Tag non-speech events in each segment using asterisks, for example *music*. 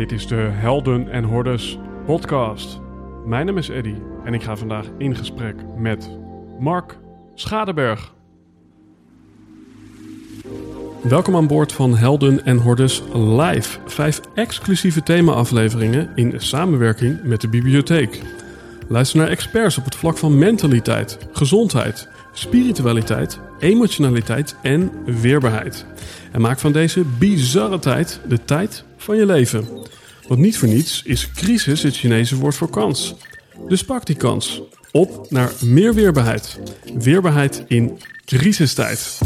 Dit is de Helden en Hordes podcast. Mijn naam is Eddy en ik ga vandaag in gesprek met Mark Schadeberg. Welkom aan boord van Helden en Hordes Live. Vijf exclusieve thema-afleveringen in samenwerking met de bibliotheek. Luister naar experts op het vlak van mentaliteit, gezondheid, spiritualiteit, emotionaliteit en weerbaarheid. En maak van deze bizarre tijd de tijd van je leven. Want niet voor niets is crisis het Chinese woord voor kans. Dus pak die kans. Op naar meer weerbaarheid. Weerbaarheid in crisistijd.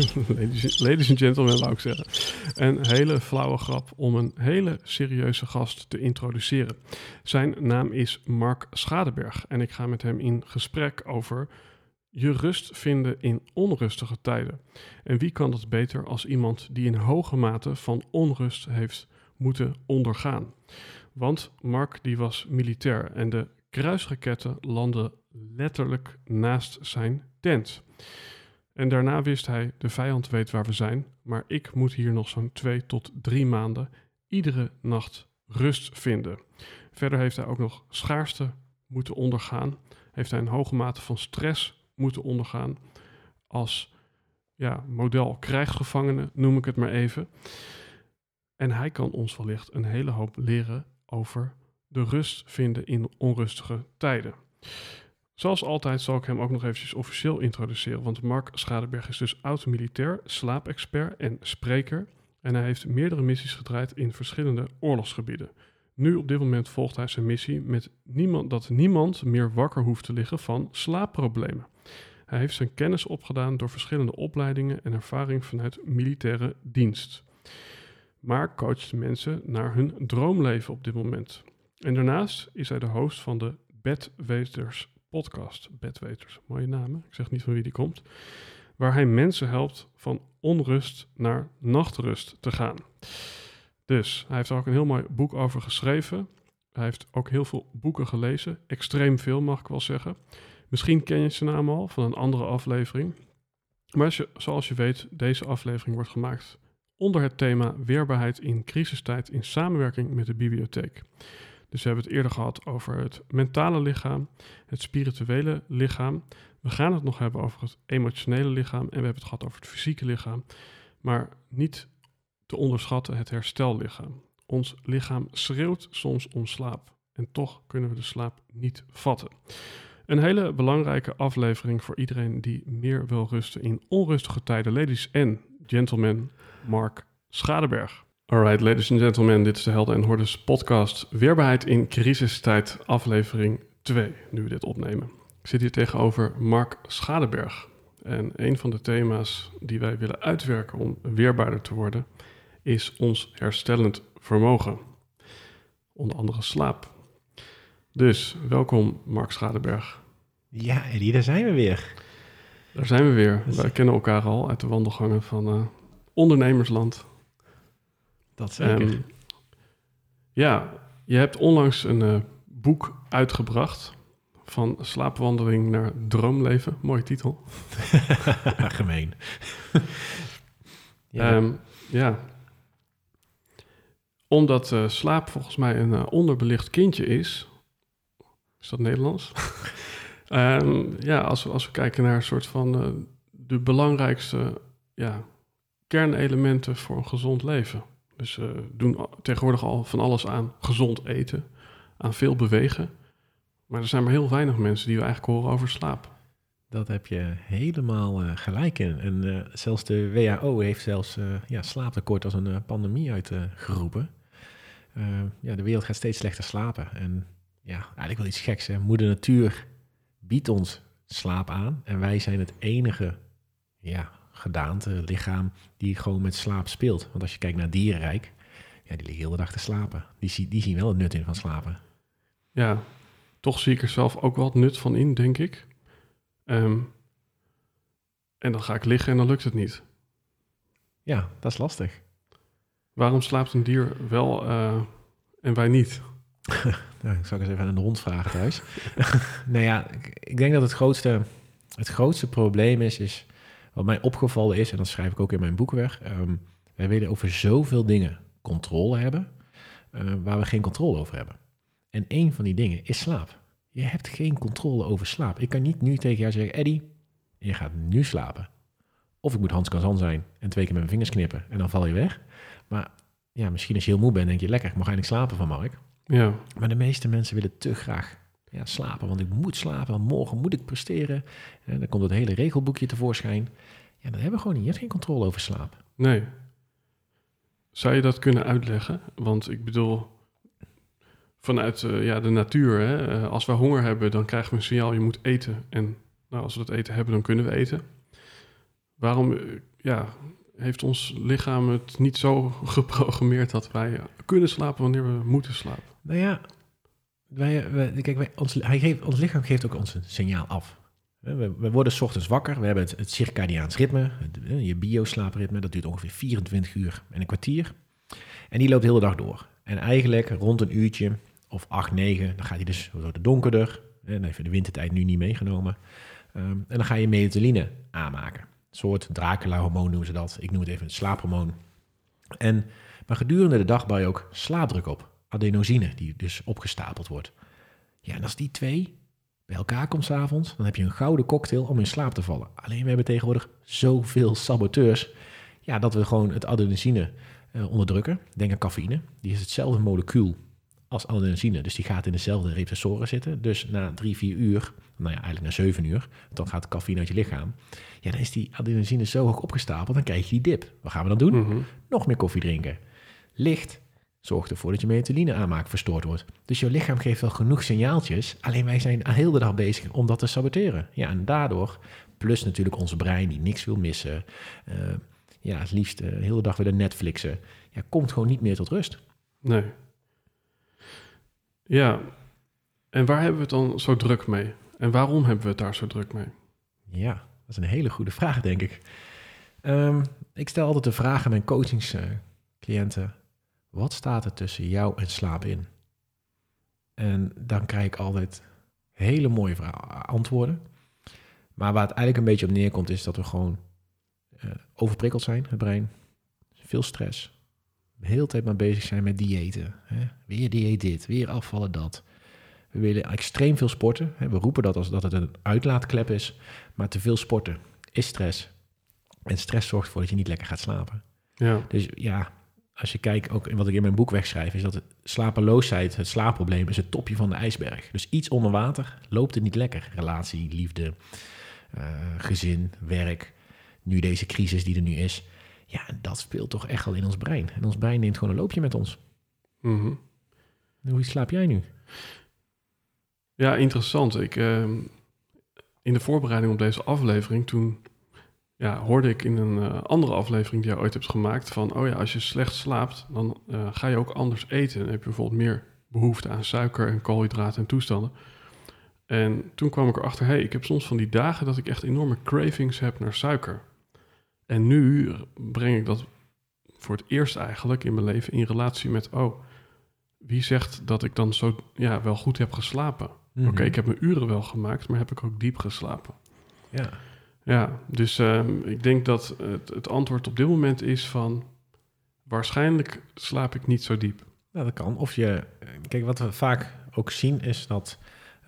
*laughs* ladies, and gentlemen, wou ik zeggen. Een hele flauwe grap om een hele serieuze gast te introduceren. Zijn naam is Mark Schadeberg en ik ga met hem in gesprek over je rust vinden in onrustige tijden. En wie kan dat beter als iemand die in hoge mate van onrust heeft moeten ondergaan? Want Mark die was militair en de kruisraketten landden letterlijk naast zijn tent. En daarna wist hij, de vijand weet waar we zijn, maar ik moet hier nog zo'n twee tot drie maanden iedere nacht rust vinden. Verder heeft hij ook nog schaarste moeten ondergaan, heeft hij een hoge mate van stress moeten ondergaan als ja, model krijgsgevangene, noem ik het maar even. En hij kan ons wellicht een hele hoop leren over de rust vinden in onrustige tijden. Zoals altijd zal ik hem ook nog eventjes officieel introduceren, want Mark Schadeberg is dus oud-militair, slaapexpert en spreker. En hij heeft meerdere missies gedraaid in verschillende oorlogsgebieden. Nu op dit moment volgt hij zijn missie met niemand, dat niemand meer wakker hoeft te liggen van slaapproblemen. Hij heeft zijn kennis opgedaan door verschillende opleidingen en ervaring vanuit militaire dienst. Maar coacht mensen naar hun droomleven op dit moment. En daarnaast is hij de host van de Bedweters podcast, Bedweters, mooie namen, ik zeg niet van wie die komt, waar hij mensen helpt van onrust naar nachtrust te gaan. Dus hij heeft er ook een heel mooi boek over geschreven. Hij heeft ook heel veel boeken gelezen, extreem veel mag ik wel zeggen. Misschien ken je zijn naam al van een andere aflevering. Maar zoals je weet, deze aflevering wordt gemaakt onder het thema weerbaarheid in crisistijd in samenwerking met de bibliotheek. Dus we hebben het eerder gehad over het mentale lichaam, het spirituele lichaam. We gaan het nog hebben over het emotionele lichaam en we hebben het gehad over het fysieke lichaam. Maar niet te onderschatten het herstellichaam. Ons lichaam schreeuwt soms om slaap en toch kunnen we de slaap niet vatten. Een hele belangrijke aflevering voor iedereen die meer wil rusten in onrustige tijden. Ladies en gentlemen, Mark Schadeberg. Alright, ladies and gentlemen, dit is de Helden en Hordes podcast. Weerbaarheid in crisistijd, aflevering 2, nu we dit opnemen. Ik zit hier tegenover Mark Schadeberg. En een van de thema's die wij willen uitwerken om weerbaarder te worden, is ons herstellend vermogen. Onder andere slaap. Dus welkom, Mark Schadeberg. Ja, Eddie, daar zijn we weer. Daar zijn we weer. Wij kennen elkaar al uit de wandelgangen van uh, ondernemersland. Dat zeker. Um, ja, je hebt onlangs een uh, boek uitgebracht. Van slaapwandeling naar droomleven. Mooie titel. *laughs* Gemeen. *laughs* ja. Um, ja. Omdat uh, slaap volgens mij een uh, onderbelicht kindje is. Is dat Nederlands? um, *laughs* ja, als we, als we kijken naar een soort van de belangrijkste ja, kernelementen voor een gezond leven. Dus uh, doen tegenwoordig al van alles aan gezond eten, aan veel bewegen. Maar er zijn maar heel weinig mensen die we eigenlijk horen over slaap. Dat heb je helemaal uh, gelijk in. En uh, zelfs de WHO heeft zelfs ja, slaaptekort als een pandemie uitgeroepen. ja, de wereld gaat steeds slechter slapen. En ja, eigenlijk wel iets geks. Hè? Moeder Natuur biedt ons slaap aan. En wij zijn het enige ja, gedaante, lichaam, die gewoon met slaap speelt. Want als je kijkt naar dierenrijk, ja, die liggen heel de dag te slapen. Die, die zien wel het nut in van slapen. Ja, toch zie ik er zelf ook wel het nut van in, denk ik. Um, en dan ga ik liggen en dan lukt het niet. Ja, dat is lastig. Waarom slaapt een dier wel uh, en wij niet? *laughs* nou, ik ik eens even aan de hond vragen thuis. *laughs* nou ja, ik, ik, denk dat het grootste, het grootste probleem is, is, wat mij opgevallen is, en dat schrijf ik ook in mijn boek weg, um, wij willen over zoveel dingen controle hebben, uh, waar we geen controle over hebben. En een van die dingen is slaap. Je hebt geen controle over slaap. Ik kan niet nu tegen jou zeggen, Eddie, je gaat nu slapen. Of ik moet Hans Kazan zijn en twee keer met mijn vingers knippen en dan val je weg. Maar ja, misschien als je heel moe bent, denk je lekker, ik mag eigenlijk slapen van Mark. Ja. Maar de meeste mensen willen te graag ja, slapen, want ik moet slapen, want morgen moet ik presteren. En dan komt het hele regelboekje tevoorschijn. Ja, dat hebben we gewoon niet. Je hebt geen controle over slaap. Nee. Zou je dat kunnen uitleggen? Want ik bedoel, vanuit uh, ja, de natuur, hè, uh, als we honger hebben, dan krijgen we een signaal, je moet eten. En nou, als we dat eten hebben, dan kunnen we eten. Waarom uh, ja, heeft ons lichaam het niet zo *laughs* geprogrammeerd dat wij kunnen slapen wanneer we moeten slapen? Nou ja, wij, wij, kijk, wij, ons, hij geeft, ons lichaam geeft ook ons een signaal af. We, we worden s ochtends wakker, we hebben het, circadiaans ritme, je bioslaapritme, dat duurt ongeveer 24 uur en een kwartier. En die loopt de hele dag door. En eigenlijk rond een uurtje of 8, 9, dan gaat hij dus wat donkerder. En even de wintertijd nu niet meegenomen. Um, en dan ga je melatonine aanmaken. Een soort Dracula-hormoon noemen ze dat. Ik noem het even het slaaphormoon. En, maar gedurende de dag bouw je ook slaapdruk op. Adenosine, die dus opgestapeld wordt. Ja, en als die twee bij elkaar komt s'avonds, dan heb je een gouden cocktail om in slaap te vallen. Alleen we hebben tegenwoordig zoveel saboteurs, ja, dat we gewoon het adenosine uh, onderdrukken. Denk aan cafeïne. Die is hetzelfde molecuul als adenosine. Dus die gaat in dezelfde receptoren zitten. Dus na drie, vier uur, nou ja, eigenlijk na zeven uur, dan gaat de cafeïne uit je lichaam. Ja, dan is die adenosine zo hoog opgestapeld, dan krijg je die dip. Wat gaan we dan doen? Mhm. Nog meer koffie drinken. Licht zorgt ervoor dat je melatonine aanmaak verstoord wordt. Dus je lichaam geeft wel genoeg signaaltjes, alleen wij zijn heel de dag bezig om dat te saboteren. Ja, en daardoor, plus natuurlijk onze brein die niks wil missen, uh, ja, het liefst uh, de hele dag weer de Netflixen, ja, komt gewoon niet meer tot rust. Nee. Ja, en waar hebben we het dan zo druk mee? En waarom hebben we het daar zo druk mee? Ja, dat is een hele goede vraag, denk ik. Um, ik stel altijd de vraag aan mijn coachingscliënten: wat staat er tussen jou en slaap in? En dan krijg ik altijd hele mooie antwoorden. Maar waar het eigenlijk een beetje op neerkomt, is dat we gewoon uh, overprikkeld zijn, het brein. Veel stress. De hele tijd maar bezig zijn met diëten. Hè? Weer dieet dit, weer afvallen dat. We willen extreem veel sporten. Hè? We roepen dat als dat het een uitlaatklep is. Maar te veel sporten is stress. En stress zorgt ervoor dat je niet lekker gaat slapen. Ja. Dus ja, als je kijkt, ook wat ik in mijn boek wegschrijf, is dat het slapeloosheid, het slaapprobleem, is het topje van de ijsberg. Dus iets onder water loopt het niet lekker. Relatie, liefde, uh, gezin, werk. Nu deze crisis die er nu is. Ja, dat speelt toch echt wel in ons brein. En ons brein neemt gewoon een loopje met ons. Mm -hmm. Hoe slaap jij nu? Ja, interessant. Ik, uh, in de voorbereiding op deze aflevering, toen ja, hoorde ik in een uh, andere aflevering die je ooit hebt gemaakt van, oh ja, als je slecht slaapt, dan uh, ga je ook anders eten. Dan heb je bijvoorbeeld meer behoefte aan suiker en koolhydraten en toestanden. En toen kwam ik erachter, hey, ik heb soms van die dagen dat ik echt enorme cravings heb naar suiker. En nu breng ik dat voor het eerst eigenlijk in mijn leven in relatie met, oh, wie zegt dat ik dan zo ja, wel goed heb geslapen? Mm Mhm. -hmm. Oké, ik heb mijn uren wel gemaakt, maar heb ik ook diep geslapen? Ja. Ja, dus um, ik denk dat het, het, antwoord op dit moment is van waarschijnlijk slaap ik niet zo diep. Nou, dat kan. Of je, kijk, wat we vaak ook zien is dat,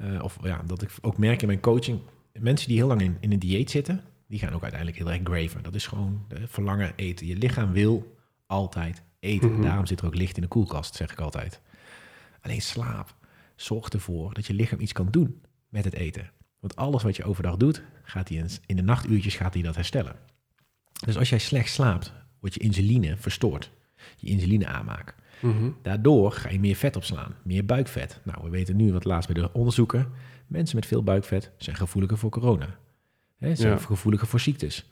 uh, of ja, dat ik ook merk in mijn coaching, mensen die heel lang in, in een dieet zitten, die gaan ook uiteindelijk heel erg graven. Dat is gewoon uh, verlangen eten. Je lichaam wil altijd eten. Mhm. Daarom zit er ook licht in de koelkast, zeg ik altijd. Alleen slaap zorgt ervoor dat je lichaam iets kan doen met het eten. Want alles wat je overdag doet, gaat hij in, de nachtuurtjes gaat hij dat herstellen. Dus als jij slecht slaapt, wordt je insuline verstoord. Je insuline aanmaak. Mhm. Daardoor ga je meer vet opslaan, meer buikvet. Nou, we weten nu wat laatst bij de onderzoeken. Mensen met veel buikvet zijn gevoeliger voor corona. Hè, zijn Ja. gevoeliger voor ziektes.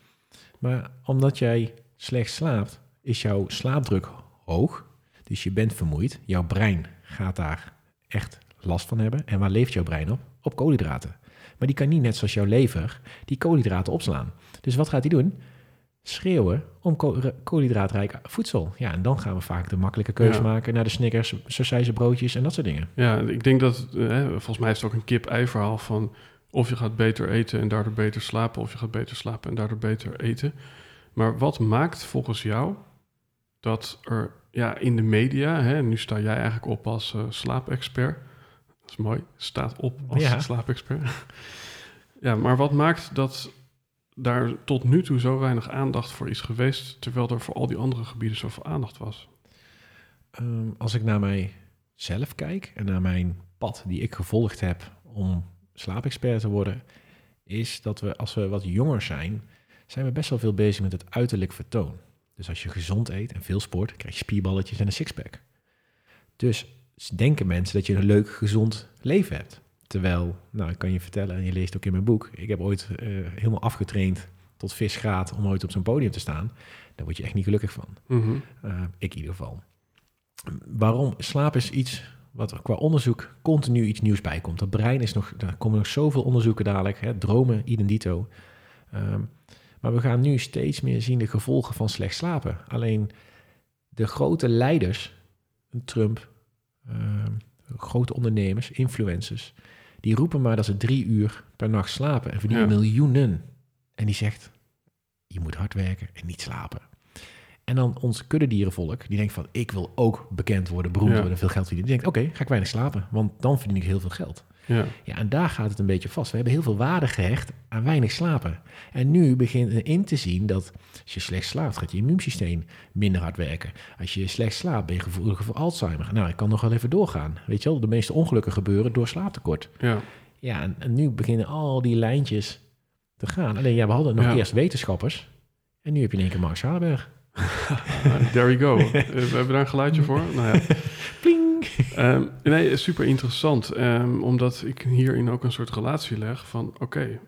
Maar omdat jij slecht slaapt, is jouw slaapdruk hoog. Dus je bent vermoeid. Jouw brein gaat daar echt last van hebben. En waar leeft jouw brein op? Op koolhydraten. Maar die kan niet net zoals jouw lever die koolhydraten opslaan. Dus wat gaat hij doen? schreeuwen om ko- koolhydraatrijk voedsel. Ja, en dan gaan we vaak de makkelijke keuze Ja. maken naar de Snickers, sausijzen broodjes en dat soort dingen. Ja, ik denk dat, eh, hè, volgens mij is het ook een kip-ei verhaal van of je gaat beter eten en daardoor beter slapen, of je gaat beter slapen en daardoor beter eten. Maar wat maakt volgens jou dat er ja, in de media, hè, nu sta jij eigenlijk op als eh, slaapexpert, dat is mooi, staat op als Ja. slaapexpert. ja, maar wat maakt dat daar tot nu toe zo weinig aandacht voor is geweest, terwijl er voor al die andere gebieden zoveel aandacht was? Ehm, als ik naar mijzelf kijk en naar mijn pad die ik gevolgd heb om slaapexpert te worden, is dat we als we wat jonger zijn, zijn we best wel veel bezig met het uiterlijk vertoon. Dus als je gezond eet en veel sport, krijg je spierballetjes en een sixpack. Dus denken mensen dat je een leuk, gezond leven hebt. Terwijl, nou, ik kan je vertellen, en je leest ook in mijn boek, ik heb ooit eh, helemaal afgetraind tot visgraad om ooit op zo'n podium te staan. Daar word je echt niet gelukkig van. Mhm. Eh, ik in ieder geval. Waarom? Slaap is iets wat er qua onderzoek continu iets nieuws bij komt. Dat brein is nog, daar komen nog zoveel onderzoeken dadelijk. Hè, dromen, idem dito. Ehm, maar we gaan nu steeds meer zien de gevolgen van slecht slapen. Alleen de grote leiders, Trump, grote ondernemers, influencers, die roepen maar dat ze drie uur per nacht slapen en verdienen Ja. miljoenen. En die zegt, je moet hard werken en niet slapen. En dan ons kuddedierenvolk, die denkt van, ik wil ook bekend worden, beroemd Ja. worden, veel geld verdienen. Die denkt, oké, ga ik weinig slapen, want dan verdien ik heel veel geld. Ja. Ja, en daar gaat het een beetje vast. We hebben heel veel waarde gehecht aan weinig slapen. En nu begint in te zien dat als je slecht slaapt, gaat je immuunsysteem minder hard werken. Als je slecht slaapt, ben je gevoeliger voor Alzheimer. Nou, ik kan nog wel even doorgaan. Weet je wel, de meeste ongelukken gebeuren door slaaptekort. ja. Ja, en, en nu beginnen al die lijntjes te gaan. Alleen ja, we hadden nog Ja. eerst wetenschappers. En nu heb je in één keer Mark Zadenberg. Ah, *laughs* there we go. Eh, we hebben daar een geluidje voor. Nou ja. *laughs* Pling! Ehm, nee, super interessant. ehm, omdat ik hierin ook een soort relatie leg van... oké,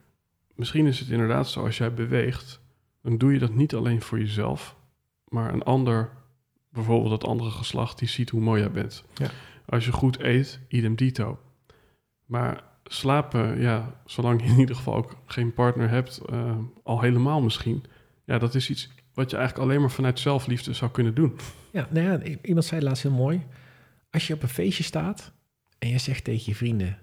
misschien is het inderdaad zo als jij beweegt... dan doe je dat niet alleen voor jezelf... maar een ander, bijvoorbeeld het andere geslacht... die ziet hoe mooi jij bent. Ja. Als je goed eet, idem dito. Maar slapen, ja, zolang je in ieder geval ook geen partner hebt... eh, al helemaal misschien... ja, dat is iets wat je eigenlijk alleen maar vanuit zelfliefde zou kunnen doen. Ja, nou ja, iemand zei laatst heel mooi. Als je op een feestje staat en je zegt tegen je vrienden...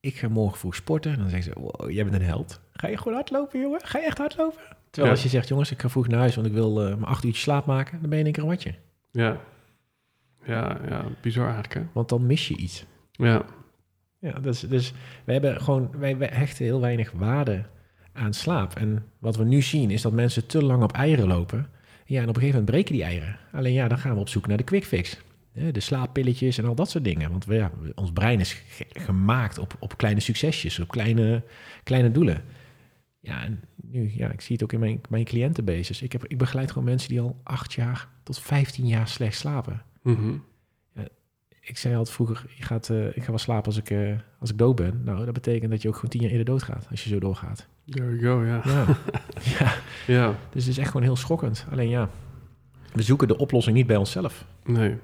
ik ga morgen vroeg sporten. Dan zeggen ze, wow, jij bent een held. Ga je gewoon hardlopen, jongen? Ga je echt hardlopen? Terwijl Ja. als je zegt, jongens, ik ga vroeg naar huis... want ik wil eh, mijn acht uurtjes slaap maken... dan ben je in een watje. Ja, ja, ja bizar eigenlijk, hè? Want dan mis je iets. Ja, Ja, dus, dus wij hebben gewoon, wij, wij hechten heel weinig waarde aan slaap. En wat we nu zien is dat mensen te lang op eieren lopen. Ja, en op een gegeven moment breken die eieren. Alleen ja, dan gaan we op zoek naar de quick fix. De slaappilletjes en al dat soort dingen. Want we, ja, ons brein is ge- gemaakt op, op kleine succesjes, op kleine, kleine doelen. Ja, en nu, ja, ik zie het ook in mijn, mijn cliëntenbasis. Ik, heb, ik begeleid gewoon mensen die al acht jaar tot 15 jaar slecht slapen. mhm. Ik zei altijd vroeger, je gaat, eh, ik ga wel slapen als ik, eh, als ik dood ben. Nou, dat betekent dat je ook gewoon tien jaar eerder doodgaat als je zo doorgaat. there we go, ja. Ja. *laughs* ja, Ja, dus het is echt gewoon heel schokkend. Alleen ja, we zoeken de oplossing niet bij onszelf. nee.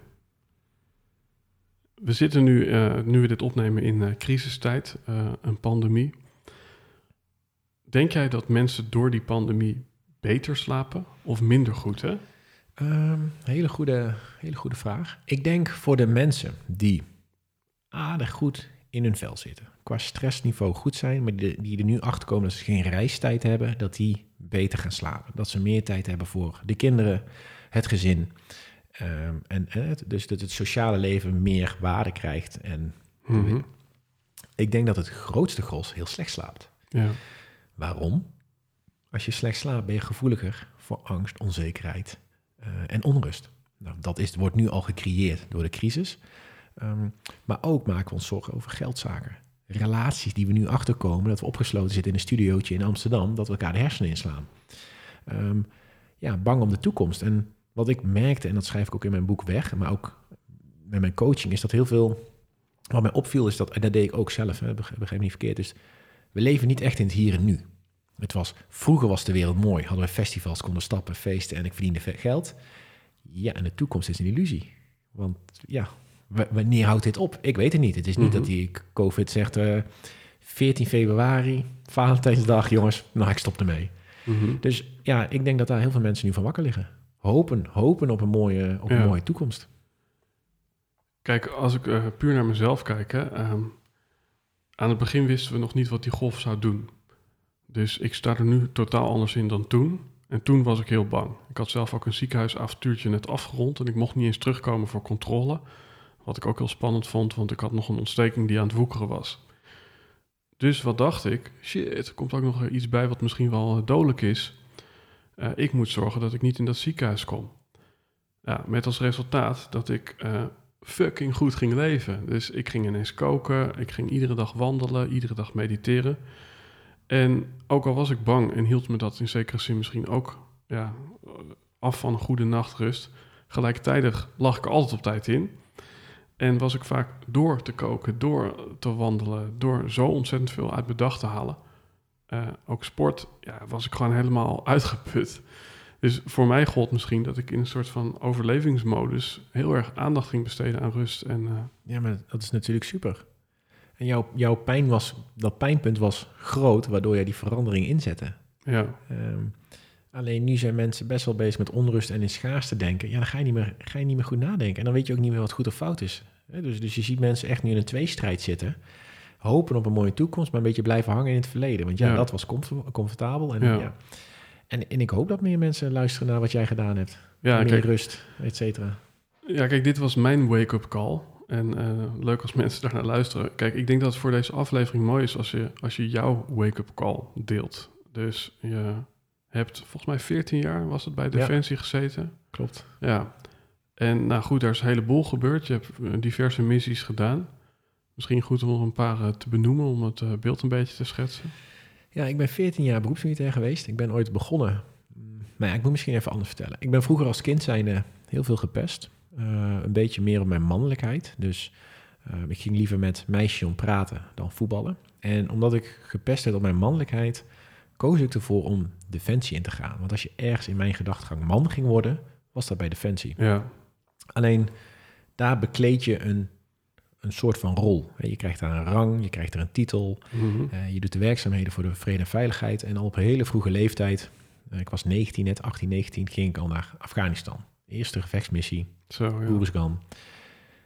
We zitten nu, eh, nu we dit opnemen, in eh, crisistijd, eh, een pandemie. Denk jij dat mensen door die pandemie beter slapen of minder goed, hè? Ehm, hele, goede, hele goede vraag. Ik denk voor de mensen die aardig goed in hun vel zitten, qua stressniveau goed zijn, maar die, die er nu achter komen dat ze geen reistijd hebben, dat die beter gaan slapen. Dat ze meer tijd hebben voor de kinderen, het gezin. Ehm, en, en het, dus dat het sociale leven meer waarde krijgt. En Mhm. ik denk dat het grootste gros heel slecht slaapt. Ja, Waarom? Als je slecht slaapt, ben je gevoeliger voor angst, onzekerheid eh, en onrust. Nou, dat is, wordt nu al gecreëerd door de crisis. Ehm, maar ook maken we ons zorgen over geldzaken. Relaties die we nu achterkomen, dat we opgesloten zitten in een studiootje in Amsterdam, dat we elkaar de hersenen inslaan. Ehm, ja, bang om de toekomst. En wat ik merkte, en dat schrijf ik ook in mijn boek weg, maar ook met mijn coaching, is dat heel veel. Wat mij opviel, is dat, en dat deed ik ook zelf, hè, begrijp me niet verkeerd, is we leven niet echt in het hier en nu. Het was, vroeger was de wereld mooi. Hadden we festivals, konden stappen, feesten en ik verdiende ve- geld. Ja, en de toekomst is een illusie. Want ja, wanneer houdt dit op? Ik weet het niet. Het is niet Mhm. dat die COVID zegt... eh 14 februari, Valentijnsdag, jongens. Nou, ik stop ermee. Mhm. Dus ja, ik denk dat daar heel veel mensen nu van wakker liggen. Hopen, hopen op een mooie, op Ja. een mooie toekomst. Kijk, als ik eh, puur naar mezelf kijk, hè, ehm, aan het begin wisten we nog niet wat die golf zou doen. Dus ik sta er nu totaal anders in dan toen. En toen was ik heel bang. Ik had zelf ook een ziekenhuisavontuurtje net afgerond en ik mocht niet eens terugkomen voor controle. Wat ik ook heel spannend vond, want ik had nog een ontsteking die aan het woekeren was. Dus wat dacht ik? Shit, er komt ook nog iets bij wat misschien wel eh, dodelijk is. Eh, ik moet zorgen dat ik niet in dat ziekenhuis kom. Ja, met als resultaat dat ik eh, fucking goed ging leven. Dus ik ging ineens koken, ik ging iedere dag wandelen, iedere dag mediteren. En ook al was ik bang en hield me dat in zekere zin misschien ook ja, af van een goede nachtrust, gelijktijdig lag ik altijd op tijd in. En was ik vaak door te koken, door te wandelen, door zo ontzettend veel uit mijn dag te halen. Eh, ook sport, ja, was ik gewoon helemaal *laughs* uitgeput. Dus voor mij gold misschien dat ik in een soort van overlevingsmodus heel erg aandacht ging besteden aan rust. En eh, Ja, maar dat is natuurlijk super. En jouw, jouw pijn was, dat pijnpunt was groot, waardoor jij die verandering inzette. ja, Ehm, alleen nu zijn mensen best wel bezig met onrust en in schaarste denken. Ja, dan ga je, niet meer, ga je niet meer goed nadenken. En dan weet je ook niet meer wat goed of fout is. Dus, dus je ziet mensen echt nu in een tweestrijd zitten. Hopen op een mooie toekomst, maar een beetje blijven hangen in het verleden. Want ja, Ja. dat was comfort- comfortabel. En, Ja. ja. En, en ik hoop dat meer mensen luisteren naar wat jij gedaan hebt. ja, meer kijk, rust, et cetera. ja, kijk, dit was mijn wake-up call. En eh, leuk als mensen daarnaar luisteren. Kijk, ik denk dat het voor deze aflevering mooi is als je, als je jouw wake-up call deelt. Dus je hebt volgens mij 14 jaar was het bij Defensie gezeten. Klopt. Ja. En nou goed, daar is een heleboel gebeurd. Je hebt eh, diverse missies gedaan. Misschien goed om er een paar eh, te benoemen om het eh, beeld een beetje te schetsen. Ja, ik ben 14 jaar beroepsmilitair geweest. Ik ben ooit begonnen. Maar ja, ik moet misschien even anders vertellen. Ik ben vroeger als kind zijnde heel veel gepest. Eh, een beetje meer op mijn mannelijkheid. Dus ik ging liever met meisjes om praten dan voetballen. En omdat ik gepest werd op mijn mannelijkheid, koos ik ervoor om defensie in te gaan. Want als je ergens in mijn gedachtegang man ging worden, was dat bij defensie. Ja, Alleen daar bekleed je een, een soort van rol. Je krijgt daar een rang, je krijgt er een titel. Mhm. Eh, je doet de werkzaamheden voor de vrede en veiligheid. En al op een hele vroege leeftijd, eh, ik was 19 net, 18, 19, ging ik al naar Afghanistan. Eerste gevechtsmissie, Zo, ja.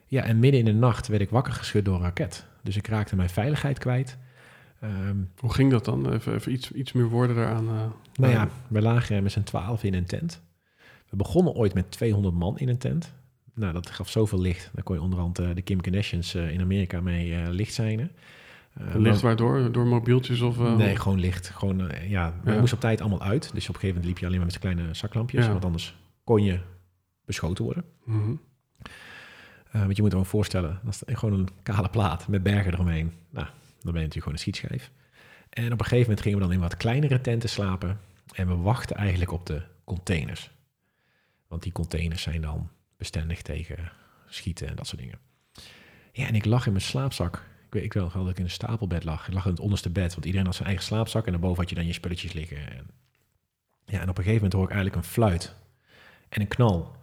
Ja, en midden in de nacht werd ik wakker geschud door een raket. Dus ik raakte mijn veiligheid kwijt. Ehm, Hoe ging dat dan? Even, even iets, iets meer woorden daaraan. eh, nou ja, we lagen er met z'n twaalf in een tent. We begonnen ooit met 200 man in een tent. Nou, dat gaf zoveel licht. Daar kon je onderhand eh, de Kim Kardashians eh, in Amerika mee eh, licht zijn. Licht waardoor? Door mobieltjes of... Nee, gewoon licht. Gewoon, ja, we Ja. moesten op tijd allemaal uit. Dus op een gegeven moment liep je alleen maar met kleine zaklampjes. Ja. Want anders kon je beschoten worden. Mhm. Want je moet je gewoon voorstellen, dat is gewoon een kale plaat met bergen eromheen. Nou, dan ben je natuurlijk gewoon een schietschijf. En op een gegeven moment gingen we dan in wat kleinere tenten slapen. En we wachten eigenlijk op de containers. Want die containers zijn dan bestendig tegen schieten en dat soort dingen. Ja, en ik lag in mijn slaapzak. Ik weet ik wel dat ik in een stapelbed lag. Ik lag in het onderste bed, want iedereen had zijn eigen slaapzak. En daarboven had je dan je spulletjes liggen. En, ja, en op een gegeven moment hoor ik eigenlijk een fluit en een knal.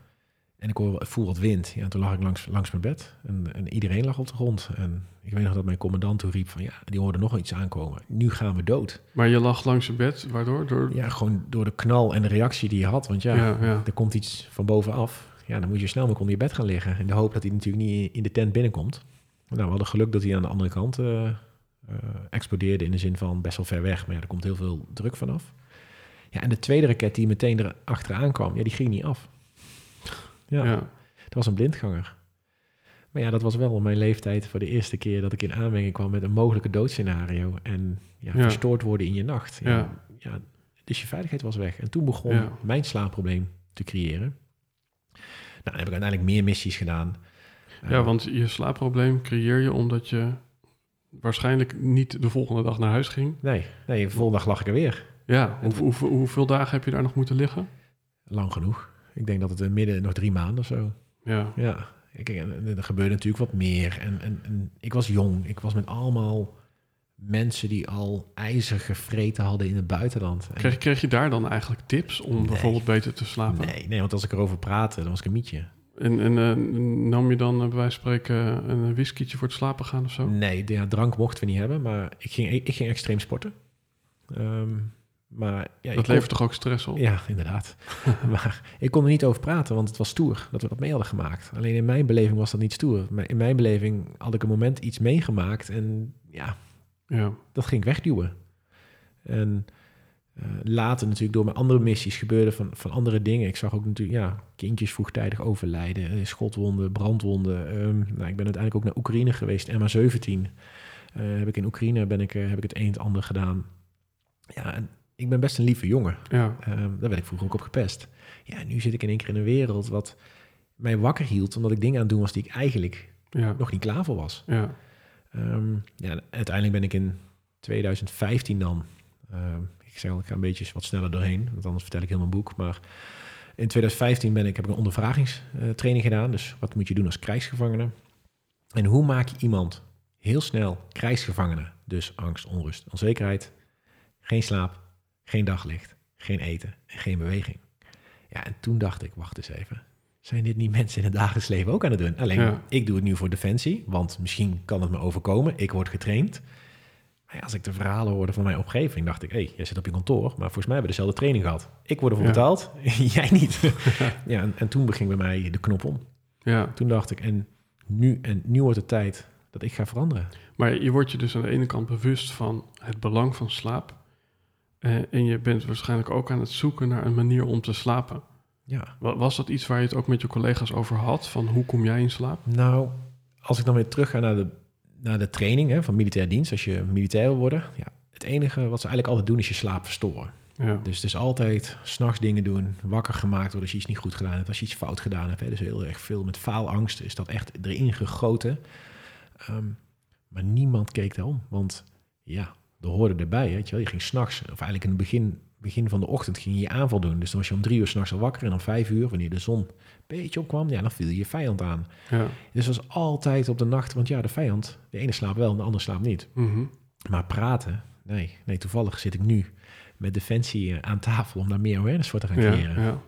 En ik, hoor, voel wat wind. Ja, en toen lag ik langs, langs mijn bed. En, en iedereen lag op de grond. En ik weet nog dat mijn commandant toen riep van... ja, die hoorde nog iets aankomen. Nu gaan we dood. Maar je lag langs je bed, waardoor? Door... Ja, gewoon door de knal en de reactie die je had. Want ja, Ja, ja. er komt iets van bovenaf. Ja, dan moet je snel maar onder je bed gaan liggen. In de hoop dat hij natuurlijk niet in de tent binnenkomt. Nou, we hadden geluk dat hij aan de andere kant eh, eh, explodeerde... in de zin van best wel ver weg. Maar ja, er komt heel veel druk vanaf. Ja, en de tweede raket die meteen er achteraan kwam... ja, die ging niet af. Ja. ja. Het was een blindganger. Maar ja, dat was wel mijn leeftijd voor de eerste keer dat ik in aanmerking kwam met een mogelijke doodscenario. En ja, Ja. verstoord worden in je nacht. Ja, Ja. dus je veiligheid was weg. En toen begon mijn slaapprobleem te creëren. Nou, dan heb ik uiteindelijk meer missies gedaan. Ja, Eh, want je slaapprobleem creëer je omdat je waarschijnlijk niet de volgende dag naar huis ging. Nee, nee, de volgende dag lag ik er weer. Ja, hoe, hoe, hoeveel dagen heb je daar nog moeten liggen? Lang genoeg. Ik denk dat het in midden nog drie maanden of zo. Ja, Ja, kijk, er gebeurde natuurlijk wat meer. En, en, en ik was jong. Ik was met allemaal mensen die al ijzer gevreten hadden in het buitenland. En- kreeg, kreeg je daar dan eigenlijk tips om Nee. bijvoorbeeld beter te slapen? nee, nee, want als ik erover praatte, dan was ik een mietje. En, en eh, nam je dan eh, bij wijze van spreken een whiskietje voor het slapen gaan of zo? Nee, de, ja, drank mochten we niet hebben, maar ik ging, ik ging extreem sporten. Ehm, Maar ja, dat kon- levert toch ook stress op? Ja, inderdaad. *laughs* *laughs* maar ik kon er niet over praten, want het was stoer dat we dat mee hadden gemaakt. Alleen in mijn beleving was dat niet stoer. Maar in mijn beleving had ik een moment iets meegemaakt en ja, Ja, dat ging ik wegduwen. En eh, later natuurlijk door mijn andere missies gebeurde van, van andere dingen. Ik zag ook natuurlijk ja, kindjes vroegtijdig overlijden, eh, schotwonden, brandwonden. Ehm, nou, ik ben uiteindelijk ook naar Oekraïne geweest, MH17. Eh, heb ik in Oekraïne ben ik, heb ik het een en het ander gedaan. Ja, en ik ben best een lieve jongen. ja, Ehm, daar werd ik vroeger ook op gepest. Ja, nu zit ik in één keer in een wereld wat mij wakker hield, omdat ik dingen aan het doen was die ik eigenlijk ja, nog niet klaar voor was. ja, Ehm, ja, uiteindelijk ben ik in 2015 dan, ehm, ik zeg al, ik ga een beetje wat sneller doorheen, want anders vertel ik heel mijn boek, maar in 2015 ben ik, heb ik een ondervragingstraining gedaan, dus wat moet je doen als krijgsgevangene? En hoe maak je iemand heel snel krijgsgevangene? Dus angst, onrust, onzekerheid, geen slaap, geen daglicht, geen eten en geen beweging. Ja, en toen dacht ik, wacht eens even. Zijn dit niet mensen in het dagelijks leven ook aan het doen? Alleen, Ja. ik doe het nu voor defensie, want misschien kan het me overkomen. Ik word getraind. Maar ja, als ik de verhalen hoorde van mijn omgeving, dacht ik, hé, hey, jij zit op je kantoor, maar volgens mij hebben we dezelfde training gehad. Ik word ervoor Ja. betaald, *laughs* jij niet. *laughs* ja, en, en toen ging bij mij de knop om. ja. Toen dacht ik, en nu, en nu wordt het tijd dat ik ga veranderen. Maar je wordt je dus aan de ene kant bewust van het belang van slaap. Eh, en je bent waarschijnlijk ook aan het zoeken naar een manier om te slapen. Ja, Wa- Was dat iets waar je het ook met je collega's over had? Van hoe kom jij in slaap? Nou, als ik dan weer terug ga naar de, naar de training hè, van militair dienst, als je militair wil worden, ja, het enige wat ze eigenlijk altijd doen is je slaap verstoren. Ja, Dus het is altijd s'nachts dingen doen, wakker gemaakt worden als je iets niet goed gedaan hebt, als je iets fout gedaan hebt. Hè. Dus heel erg veel met faalangst is dat echt erin gegoten. Ehm, maar niemand keek daarom, want ja, er hoorde erbij. Weet je, wel. je ging s'nachts, of eigenlijk in het begin, begin van de ochtend, ging je aanval doen. Dus dan was je om drie uur s'nachts al wakker en om vijf uur, wanneer de zon een beetje opkwam, ja, dan viel je vijand aan. ja. Dus dat was altijd op de nacht, want ja, de vijand, de ene slaapt wel en de ander slaapt niet. Mhm. Maar praten, nee, nee, toevallig zit ik nu met Defensie eh, aan tafel om daar meer awareness voor te gaan ja, creëren. ja.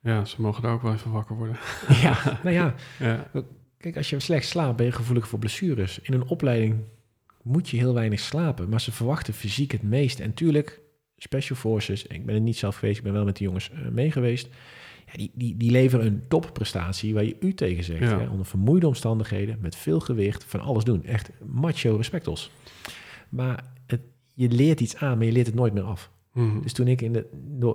Ja, ze mogen daar ook wel even wakker worden. *laughs* Ja, nou ja, Ja, kijk, als je slecht slaapt, ben je gevoelig voor blessures. In een opleiding moet je heel weinig slapen, maar ze verwachten fysiek het meest. En tuurlijk, Special Forces, ik ben er niet zelf geweest, ik ben wel met de jongens eh, mee geweest. Ja, die, die, die leveren een topprestatie waar je u tegen zegt. Ja. Hè? Onder vermoeide omstandigheden, met veel gewicht, van alles doen. Echt macho respectos. Maar het, je leert iets aan, maar je leert het nooit meer af. Mhm. Dus toen ik in de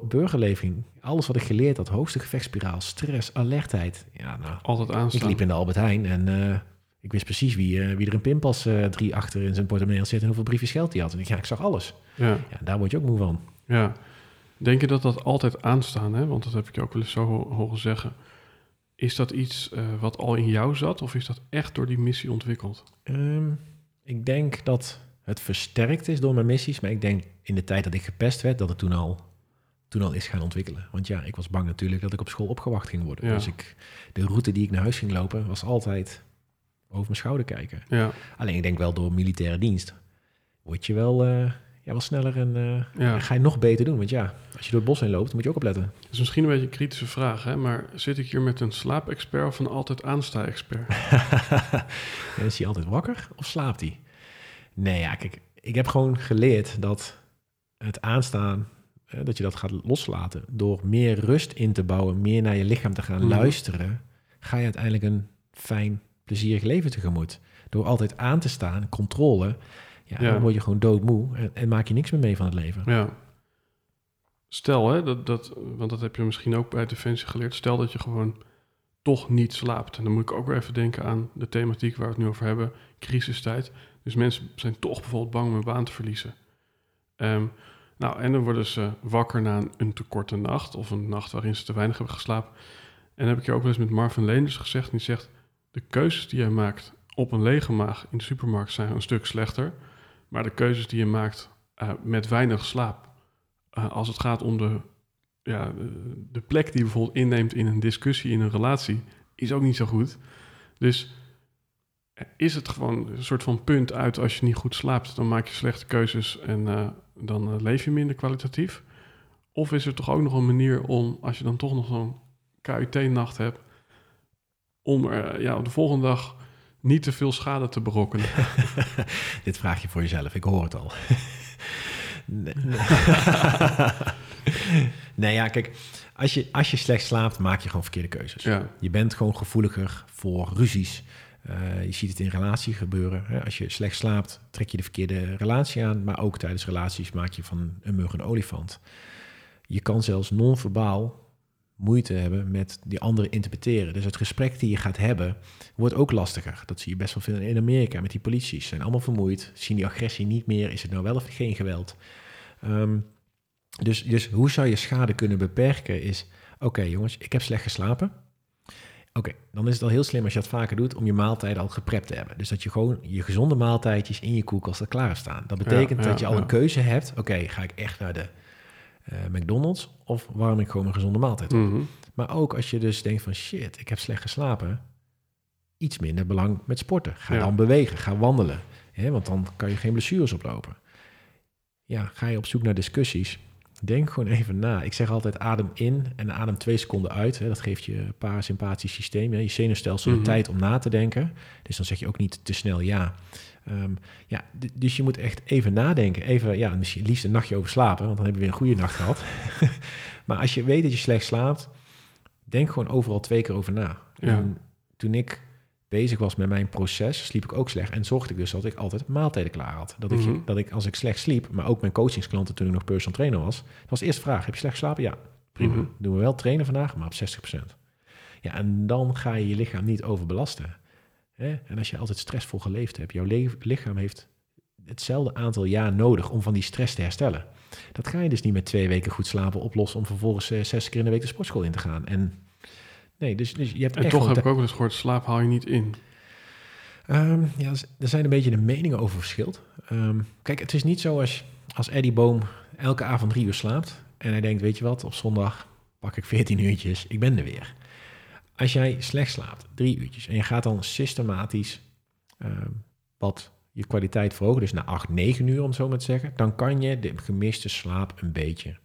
burgerleving, alles wat ik geleerd had, hoogste gevechtsspiraal, stress, alertheid. Ja, nou, altijd ik aanstaan. liep in de Albert Heijn en eh, ik wist precies wie, eh, wie er een pinpas eh, drie achter in zijn portemonnee had zitten en hoeveel briefjes geld hij had. En ik, ja, ik zag alles. Ja, Ja, daar word je ook moe van. ja. Denk je dat dat altijd aanstaan, hè? want dat heb ik je ook wel eens zo ho- horen zeggen. Is dat iets eh, wat al in jou zat of is dat echt door die missie ontwikkeld? Ehm, ik denk dat het versterkt is door mijn missies, maar ik denk in de tijd dat ik gepest werd, dat het toen al, toen al is gaan ontwikkelen. Want ja, ik was bang natuurlijk dat ik op school opgewacht ging worden. Ja. Dus ik, de route die ik naar huis ging lopen, was altijd over mijn schouder kijken. Ja, Alleen ik denk wel door militaire dienst word je wel, eh, ja, wel sneller en eh, ja. ga je nog beter doen. Want ja, als je door het bos heen loopt, moet je ook opletten. Dat is misschien een beetje een kritische vraag, hè? maar zit ik hier met een slaapexpert of een altijd aansta-expert? *laughs* En is hij altijd wakker of slaapt hij? Nee, ja, kijk, ik heb gewoon geleerd dat het aanstaan, eh, dat je dat gaat loslaten, door meer rust in te bouwen, meer naar je lichaam te gaan Mhm. luisteren, ga je uiteindelijk een fijn, plezierig leven tegemoet. Door altijd aan te staan, controle, ja, Ja. dan word je gewoon doodmoe en, en maak je niks meer mee van het leven. Ja. Stel, hè, dat, dat, want dat heb je misschien ook bij Defensie geleerd. Stel dat je gewoon toch niet slaapt. En dan moet ik ook weer even denken aan de thematiek waar we het nu over hebben: crisistijd. Dus mensen zijn toch bijvoorbeeld bang om hun baan te verliezen. Ehm, nou, en dan worden ze wakker na een, een te korte nacht of een nacht waarin ze te weinig hebben geslapen. En dan heb ik je ook wel eens met Marvin Leenders gezegd. En die zegt: De keuzes die jij maakt op een lege maag in de supermarkt zijn een stuk slechter. Maar de keuzes die je maakt eh, met weinig slaap, eh, als het gaat om de, ja, de, plek die je bijvoorbeeld inneemt in een discussie, in een relatie, is ook niet zo goed. Dus eh, is het gewoon een soort van punt uit als je niet goed slaapt, dan maak je slechte keuzes en dan leef je minder kwalitatief? Of is er toch ook nog een manier om, als je dan toch nog zo'n KUT-nacht hebt, om er ja, op de volgende dag niet te veel schade te berokkenen? *laughs* Dit vraag je voor jezelf, ik hoor het al. *laughs* Nee, ja, kijk, als je, als je slecht slaapt, maak je gewoon verkeerde keuzes. Ja. Je bent gewoon gevoeliger voor ruzies. Eh, je ziet het in relatie gebeuren. Hè? Als je slecht slaapt, trek je de verkeerde relatie aan. Maar ook tijdens relaties maak je van een mug een olifant. Je kan zelfs non-verbaal moeite hebben met die andere interpreteren. Dus het gesprek die je gaat hebben, wordt ook lastiger. Dat zie je best wel veel in Amerika met die polities. Ze zijn allemaal vermoeid, zien die agressie niet meer. Is het nou wel of geen geweld? Ehm, dus, dus hoe zou je schade kunnen beperken is... Oké jongens, ik heb slecht geslapen. Oké, dan is het al heel slim als je dat vaker doet... om je maaltijden al geprept te hebben. Dus dat je gewoon je gezonde maaltijdjes in je koelkast al klaar staan. Dat betekent Ja, ja, dat je al ja. een keuze hebt. Oké, ga ik echt naar de McDonald's... of warm ik gewoon een gezonde maaltijd op? Mhm. Maar ook als je dus denkt van shit, ik heb slecht geslapen. Iets minder belang met sporten. Ga Ja. dan bewegen, ga wandelen. Hè, want dan kan je geen blessures oplopen. Ja, ga je op zoek naar discussies. Denk gewoon even na. Ik zeg altijd adem in en adem twee seconden uit. Hè. Dat geeft je parasympathisch systeem, hè. je zenuwstelsel Mhm. de tijd om na te denken. Dus dan zeg je ook niet te snel ja. Ehm, ja, dus je moet echt even nadenken. Even, ja, misschien liefst een nachtje over slapen, want dan heb je weer een goede nacht gehad. *laughs* maar als je weet dat je slecht slaapt, denk gewoon overal twee keer over na. Ja. En toen ik bezig was met mijn proces, sliep ik ook slecht. En zorgde ik dus dat ik altijd maaltijden klaar had. Dat, ik, Mhm. dat ik, als ik slecht sliep, maar ook mijn coachingsklanten toen ik nog personal trainer was, dat was de eerste vraag, heb je slecht geslapen? Ja, prima. Mhm. Doen we wel trainen vandaag, maar op 60%. Ja, en dan ga je je lichaam niet overbelasten. Hè? En als je altijd stressvol geleefd hebt, jouw lichaam heeft hetzelfde aantal jaar nodig om van die stress te herstellen. Dat ga je dus niet met twee weken goed slapen oplossen om vervolgens eh, zes keer in de week de sportschool in te gaan. En nee, dus, dus je hebt En echt toch heb ik ook eens gehoord, slaap haal je niet in. Ehm, ja, er zijn een beetje de meningen over verschild. Ehm, kijk, het is niet zo als, als Eddie Boom elke avond drie uur slaapt... en hij denkt, weet je wat, op zondag pak ik 14 uurtjes, ik ben er weer. Als jij slecht slaapt, drie uurtjes... en je gaat dan systematisch ehm, wat je kwaliteit verhogen... dus naar 8, 9 uur om het zo maar te zeggen... dan kan je de gemiste slaap een beetje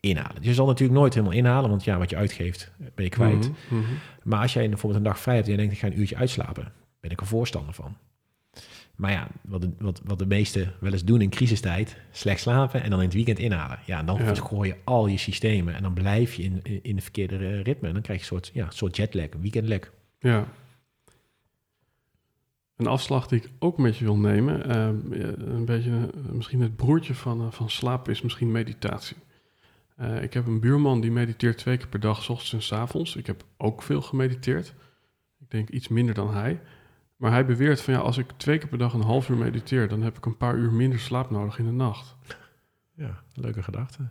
inhalen. Je zal natuurlijk nooit helemaal inhalen... want ja, wat je uitgeeft, ben je kwijt. Mhm, mhm. Maar als jij bijvoorbeeld een dag vrij hebt en je denkt, ik ga een uurtje uitslapen, ben ik er voorstander van. Maar ja, wat de, wat, wat de meesten wel eens doen in crisistijd, slecht slapen en dan in het weekend inhalen. Ja, dan Ja. gooi je al je systemen en dan blijf je in, in, in de verkeerde eh, ritme. En dan krijg je een soort, ja, soort jetlag, een weekendlag. Ja. Een afslag die ik ook met je wil nemen, ehm, eh, een beetje eh, misschien het broertje van, eh, van slaap is misschien meditatie. Ik heb een buurman die mediteert twee keer per dag, s ochtends en s avonds. Ik heb ook veel gemediteerd. Ik denk iets minder dan hij. Maar hij beweert van ja, als ik twee keer per dag een half uur mediteer, dan heb ik een paar uur minder slaap nodig in de nacht. Ja, leuke gedachte.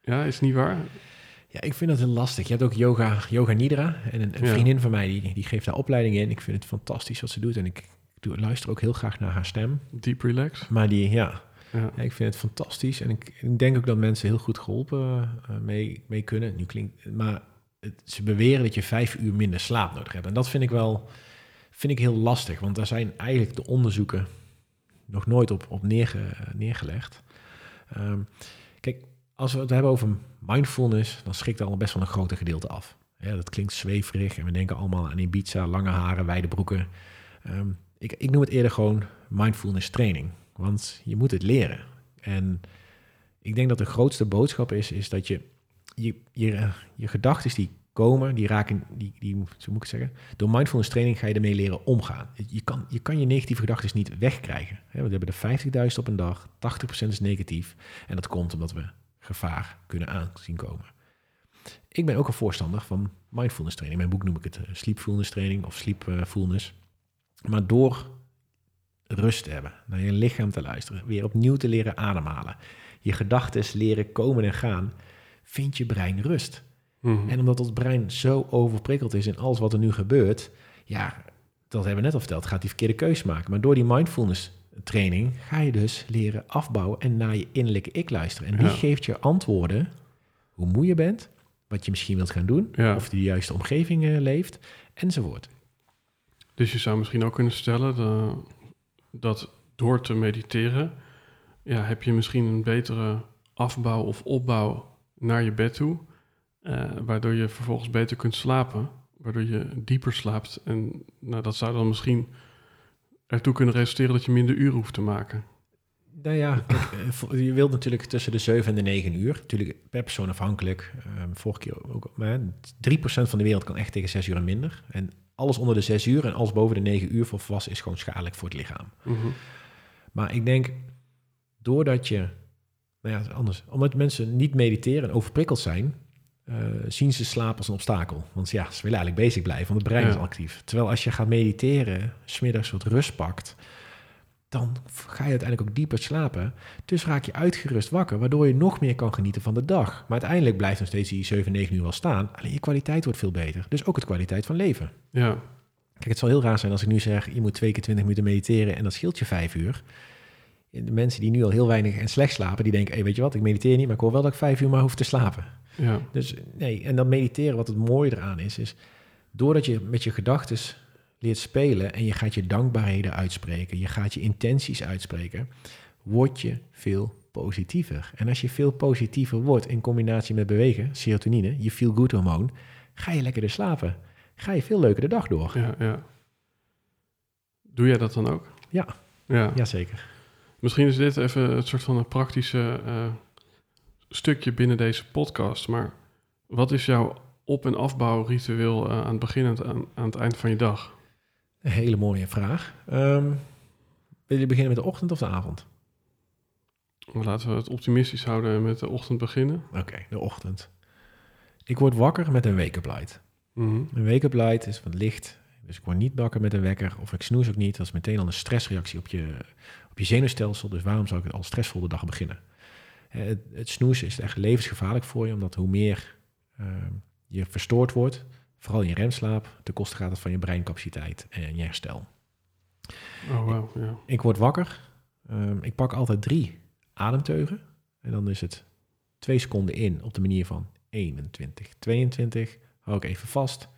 Ja, is niet waar? Ja, ik vind dat heel lastig. Je hebt ook yoga, yoga nidra. En een, een Ja. vriendin van mij, die, die geeft daar opleiding in. Ik vind het fantastisch wat ze doet. En ik doe, luister ook heel graag naar haar stem. Deep relax. Maar die, ja, Ja. Ja, ik vind het fantastisch en ik, ik denk ook dat mensen heel goed geholpen eh, mee, mee kunnen. Nu klinkt, maar het, ze beweren dat je vijf uur minder slaap nodig hebt. En dat vind ik wel vind ik heel lastig, want daar zijn eigenlijk de onderzoeken nog nooit op, op neerge, neergelegd. Ehm, kijk, als we het hebben over mindfulness, dan schrikt al best wel een grote gedeelte af. Ja, dat klinkt zweverig en we denken allemaal aan Ibiza, lange haren, wijde broeken. Ehm, ik, ik noem het eerder gewoon mindfulness training. Want je moet het leren. En ik denk dat de grootste boodschap is, is dat je je, je, je gedachten die komen, die raken, die, die, zo moet ik zeggen. Door mindfulness training ga je ermee leren omgaan. Je kan je, kan je negatieve gedachten niet wegkrijgen. We hebben er 50.000 op een dag, 80% is negatief. En dat komt omdat we gevaar kunnen aanzien komen. Ik ben ook een voorstander van mindfulness training. In mijn boek noem ik het eh, sleepfulness training of sleepfulness. Maar door rust te hebben, naar je lichaam te luisteren, weer opnieuw te leren ademhalen, je gedachten leren komen en gaan, vindt je brein rust. Mhm. En omdat ons brein zo overprikkeld is in alles wat er nu gebeurt, ja, dat hebben we net al verteld, gaat die verkeerde keuze maken. Maar door die mindfulness training ga je dus leren afbouwen en naar je innerlijke ik luisteren. En die Ja. geeft je antwoorden hoe moe je bent, wat je misschien wilt gaan doen, Ja. of je de juiste omgeving eh, leeft, enzovoort. Dus je zou misschien ook kunnen stellen de- dat door te mediteren, ja, heb je misschien een betere afbouw of opbouw naar je bed toe, eh, waardoor je vervolgens beter kunt slapen, waardoor je dieper slaapt. En nou, dat zou dan misschien ertoe kunnen resulteren dat je minder uren hoeft te maken. Nou ja, kijk, eh, je wilt natuurlijk tussen de 7 en de 9 uur. Natuurlijk per persoon afhankelijk. Ehm, vorige keer ook. Maar 3% van de wereld kan echt tegen 6 uur en minder. En alles onder de 6 uur en alles boven de 9 uur voor volwassen is gewoon schadelijk voor het lichaam. Mhm. Maar ik denk, doordat je, nou ja, anders, omdat mensen niet mediteren en overprikkeld zijn, eh, zien ze slaap als een obstakel. Want ja, ze willen eigenlijk bezig blijven, want het brein Ja. is actief. Terwijl als je gaat mediteren, smiddags wat rust pakt, dan ga je uiteindelijk ook dieper slapen. Dus raak je uitgerust wakker, waardoor je nog meer kan genieten van de dag. Maar uiteindelijk blijft nog steeds die 7, 9 uur wel staan. Alleen je kwaliteit wordt veel beter. Dus ook het kwaliteit van leven. Ja, Kijk, het zal heel raar zijn als ik nu zeg, je moet twee keer 20 minuten mediteren en dat scheelt je vijf uur. De mensen die nu al heel weinig en slecht slapen, die denken, hey, weet je wat, ik mediteer niet, maar ik hoor wel dat ik vijf uur maar hoef te slapen. Ja, Dus nee, en dat mediteren, wat het mooie eraan is, is doordat je met je gedachten leert spelen en je gaat je dankbaarheden uitspreken, je gaat je intenties uitspreken, word je veel positiever. En als je veel positiever wordt in combinatie met bewegen, serotonine, je feel good hormoon, ga je lekkerder slapen. Ga je veel leuker de dag door. ja, ja. Doe jij dat dan ook? Ja. Ja. Jazeker. Misschien is dit even het soort van een praktische eh, stukje binnen deze podcast. Maar wat is jouw op- en afbouwritueel eh, aan het begin en aan, het- aan het eind van je dag? Een hele mooie vraag. Ehm wil je beginnen met de ochtend of de avond? Laten we het optimistisch houden en met de ochtend beginnen. Oké, de ochtend. Ik word wakker met een wake-up light. Mhm. Een wake-up light is wat licht. Dus ik word niet wakker met een wekker of ik snoes ook niet. Dat is meteen al een stressreactie op je, op je zenuwstelsel. Dus waarom zou ik het al stressvol de dag beginnen? Eh, Het, het snoezen is echt levensgevaarlijk voor je, omdat hoe meer ehm, je verstoord wordt, vooral in je remslaap, ten koste gaat het van je breincapaciteit en je herstel. Oh, wow. Ja. Ik word wakker. Ehm, ik pak altijd drie ademteugen. En dan is het twee seconden in op de manier van 21, 22. Hou ik even vast.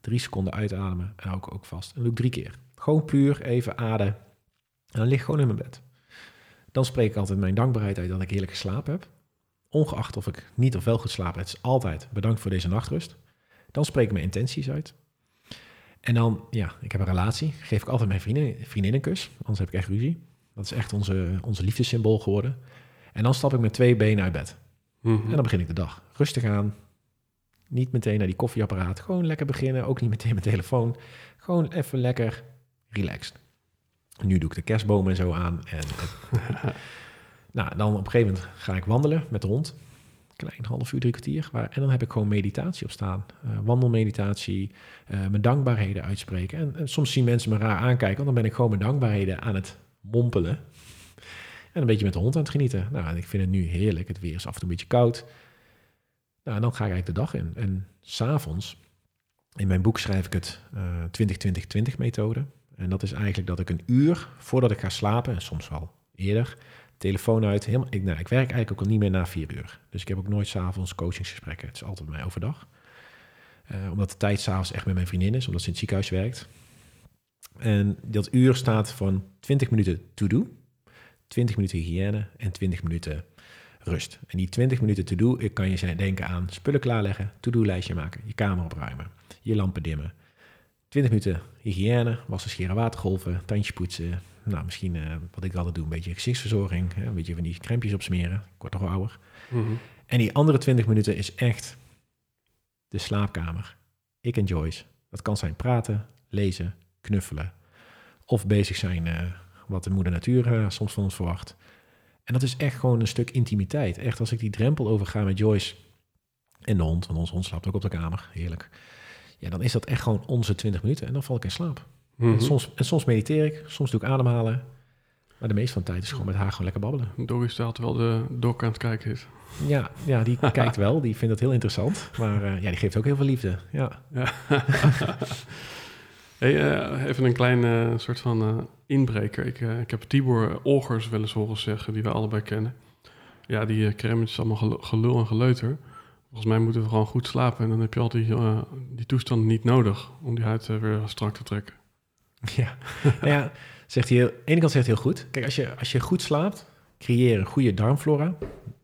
Drie seconden uitademen en hou ik ook vast. En dat doe ik drie keer. Gewoon puur even adem. En dan lig ik gewoon in mijn bed. Dan spreek ik altijd mijn dankbaarheid uit dat ik heerlijk geslapen heb. Ongeacht of ik niet of wel goed slaap, het is altijd bedankt voor deze nachtrust. Dan spreek ik mijn intenties uit. En dan, ja, ik heb een relatie. Geef ik altijd mijn vriendin, vriendin een kus. Anders heb ik echt ruzie. Dat is echt onze, onze liefdessymbool geworden. En dan stap ik met twee benen uit bed. Mhm. En dan begin ik de dag. Rustig aan. Niet meteen naar die koffieapparaat. Gewoon lekker beginnen. Ook niet meteen mijn telefoon. Gewoon even lekker relaxed. Nu doe ik de kerstboom en zo aan. En *laughs* nou, dan op een gegeven moment ga ik wandelen met de hond. Klein half uur, drie kwartier. Waar, en dan heb ik gewoon meditatie op staan. Eh, wandelmeditatie, eh, mijn dankbaarheden uitspreken. En, en soms zien mensen me raar aankijken, want dan ben ik gewoon mijn dankbaarheden aan het mompelen. En een beetje met de hond aan het genieten. Nou, en ik vind het nu heerlijk. Het weer is af en toe een beetje koud. Nou, en dan ga ik eigenlijk de dag in. En s'avonds, in mijn boek schrijf ik het eh 20-20-20 methode. En dat is eigenlijk dat ik een uur voordat ik ga slapen, en soms wel eerder, telefoon uit. Ik, nou, ik werk eigenlijk ook al niet meer na vier uur. Dus ik heb ook nooit s'avonds coachingsgesprekken. Het is altijd bij mij overdag. Eh, omdat de tijd s'avonds echt met mijn vriendin is, omdat ze in het ziekenhuis werkt. En dat uur staat van 20 minuten to-do, 20 minuten hygiëne en 20 minuten rust. En die 20 minuten to-do, ik kan je denken aan spullen klaarleggen, to-do-lijstje maken, je kamer opruimen, je lampen dimmen. 20 minuten hygiëne, wassen, scheren, watergolven, tandjes poetsen. Nou, misschien eh, wat ik altijd doe, een beetje gezichtsverzorging, hè, een beetje van die crèmpjes opsmeren. Ik word toch ouder. Mhm. En die andere 20 minuten is echt de slaapkamer. Ik en Joyce. Dat kan zijn praten, lezen, knuffelen. Of bezig zijn eh, wat de moeder natuur eh, soms van ons verwacht. En dat is echt gewoon een stuk intimiteit. Echt als ik die drempel overga met Joyce en de hond, want onze hond slaapt ook op de kamer, heerlijk. Ja, dan is dat echt gewoon onze 20 minuten en dan val ik in slaap. Mhm. En, soms, en soms mediteer ik, soms doe ik ademhalen. Maar de meeste van de tijd is gewoon met haar gewoon lekker babbelen. Doggy staat terwijl de dok aan het kijken is. Ja, ja die *laughs* kijkt wel, die vindt dat heel interessant. Maar eh, ja, die geeft ook heel veel liefde. Ja, Ja. *laughs* hey, eh, even een klein eh, soort van inbreker. Ik, ik heb Tibor Olgers wel eens horen zeggen, die we allebei kennen. Ja, die uh, is allemaal gel- gelul en geleuter. Volgens mij moeten we gewoon goed slapen. En dan heb je al die, eh, die toestand niet nodig om die huid eh, weer strak te trekken. *laughs* ja. Nou ja zegt hij, heel- aan de ene kant zegt hij heel goed. Kijk, als je, als je goed slaapt, creëer een goede darmflora.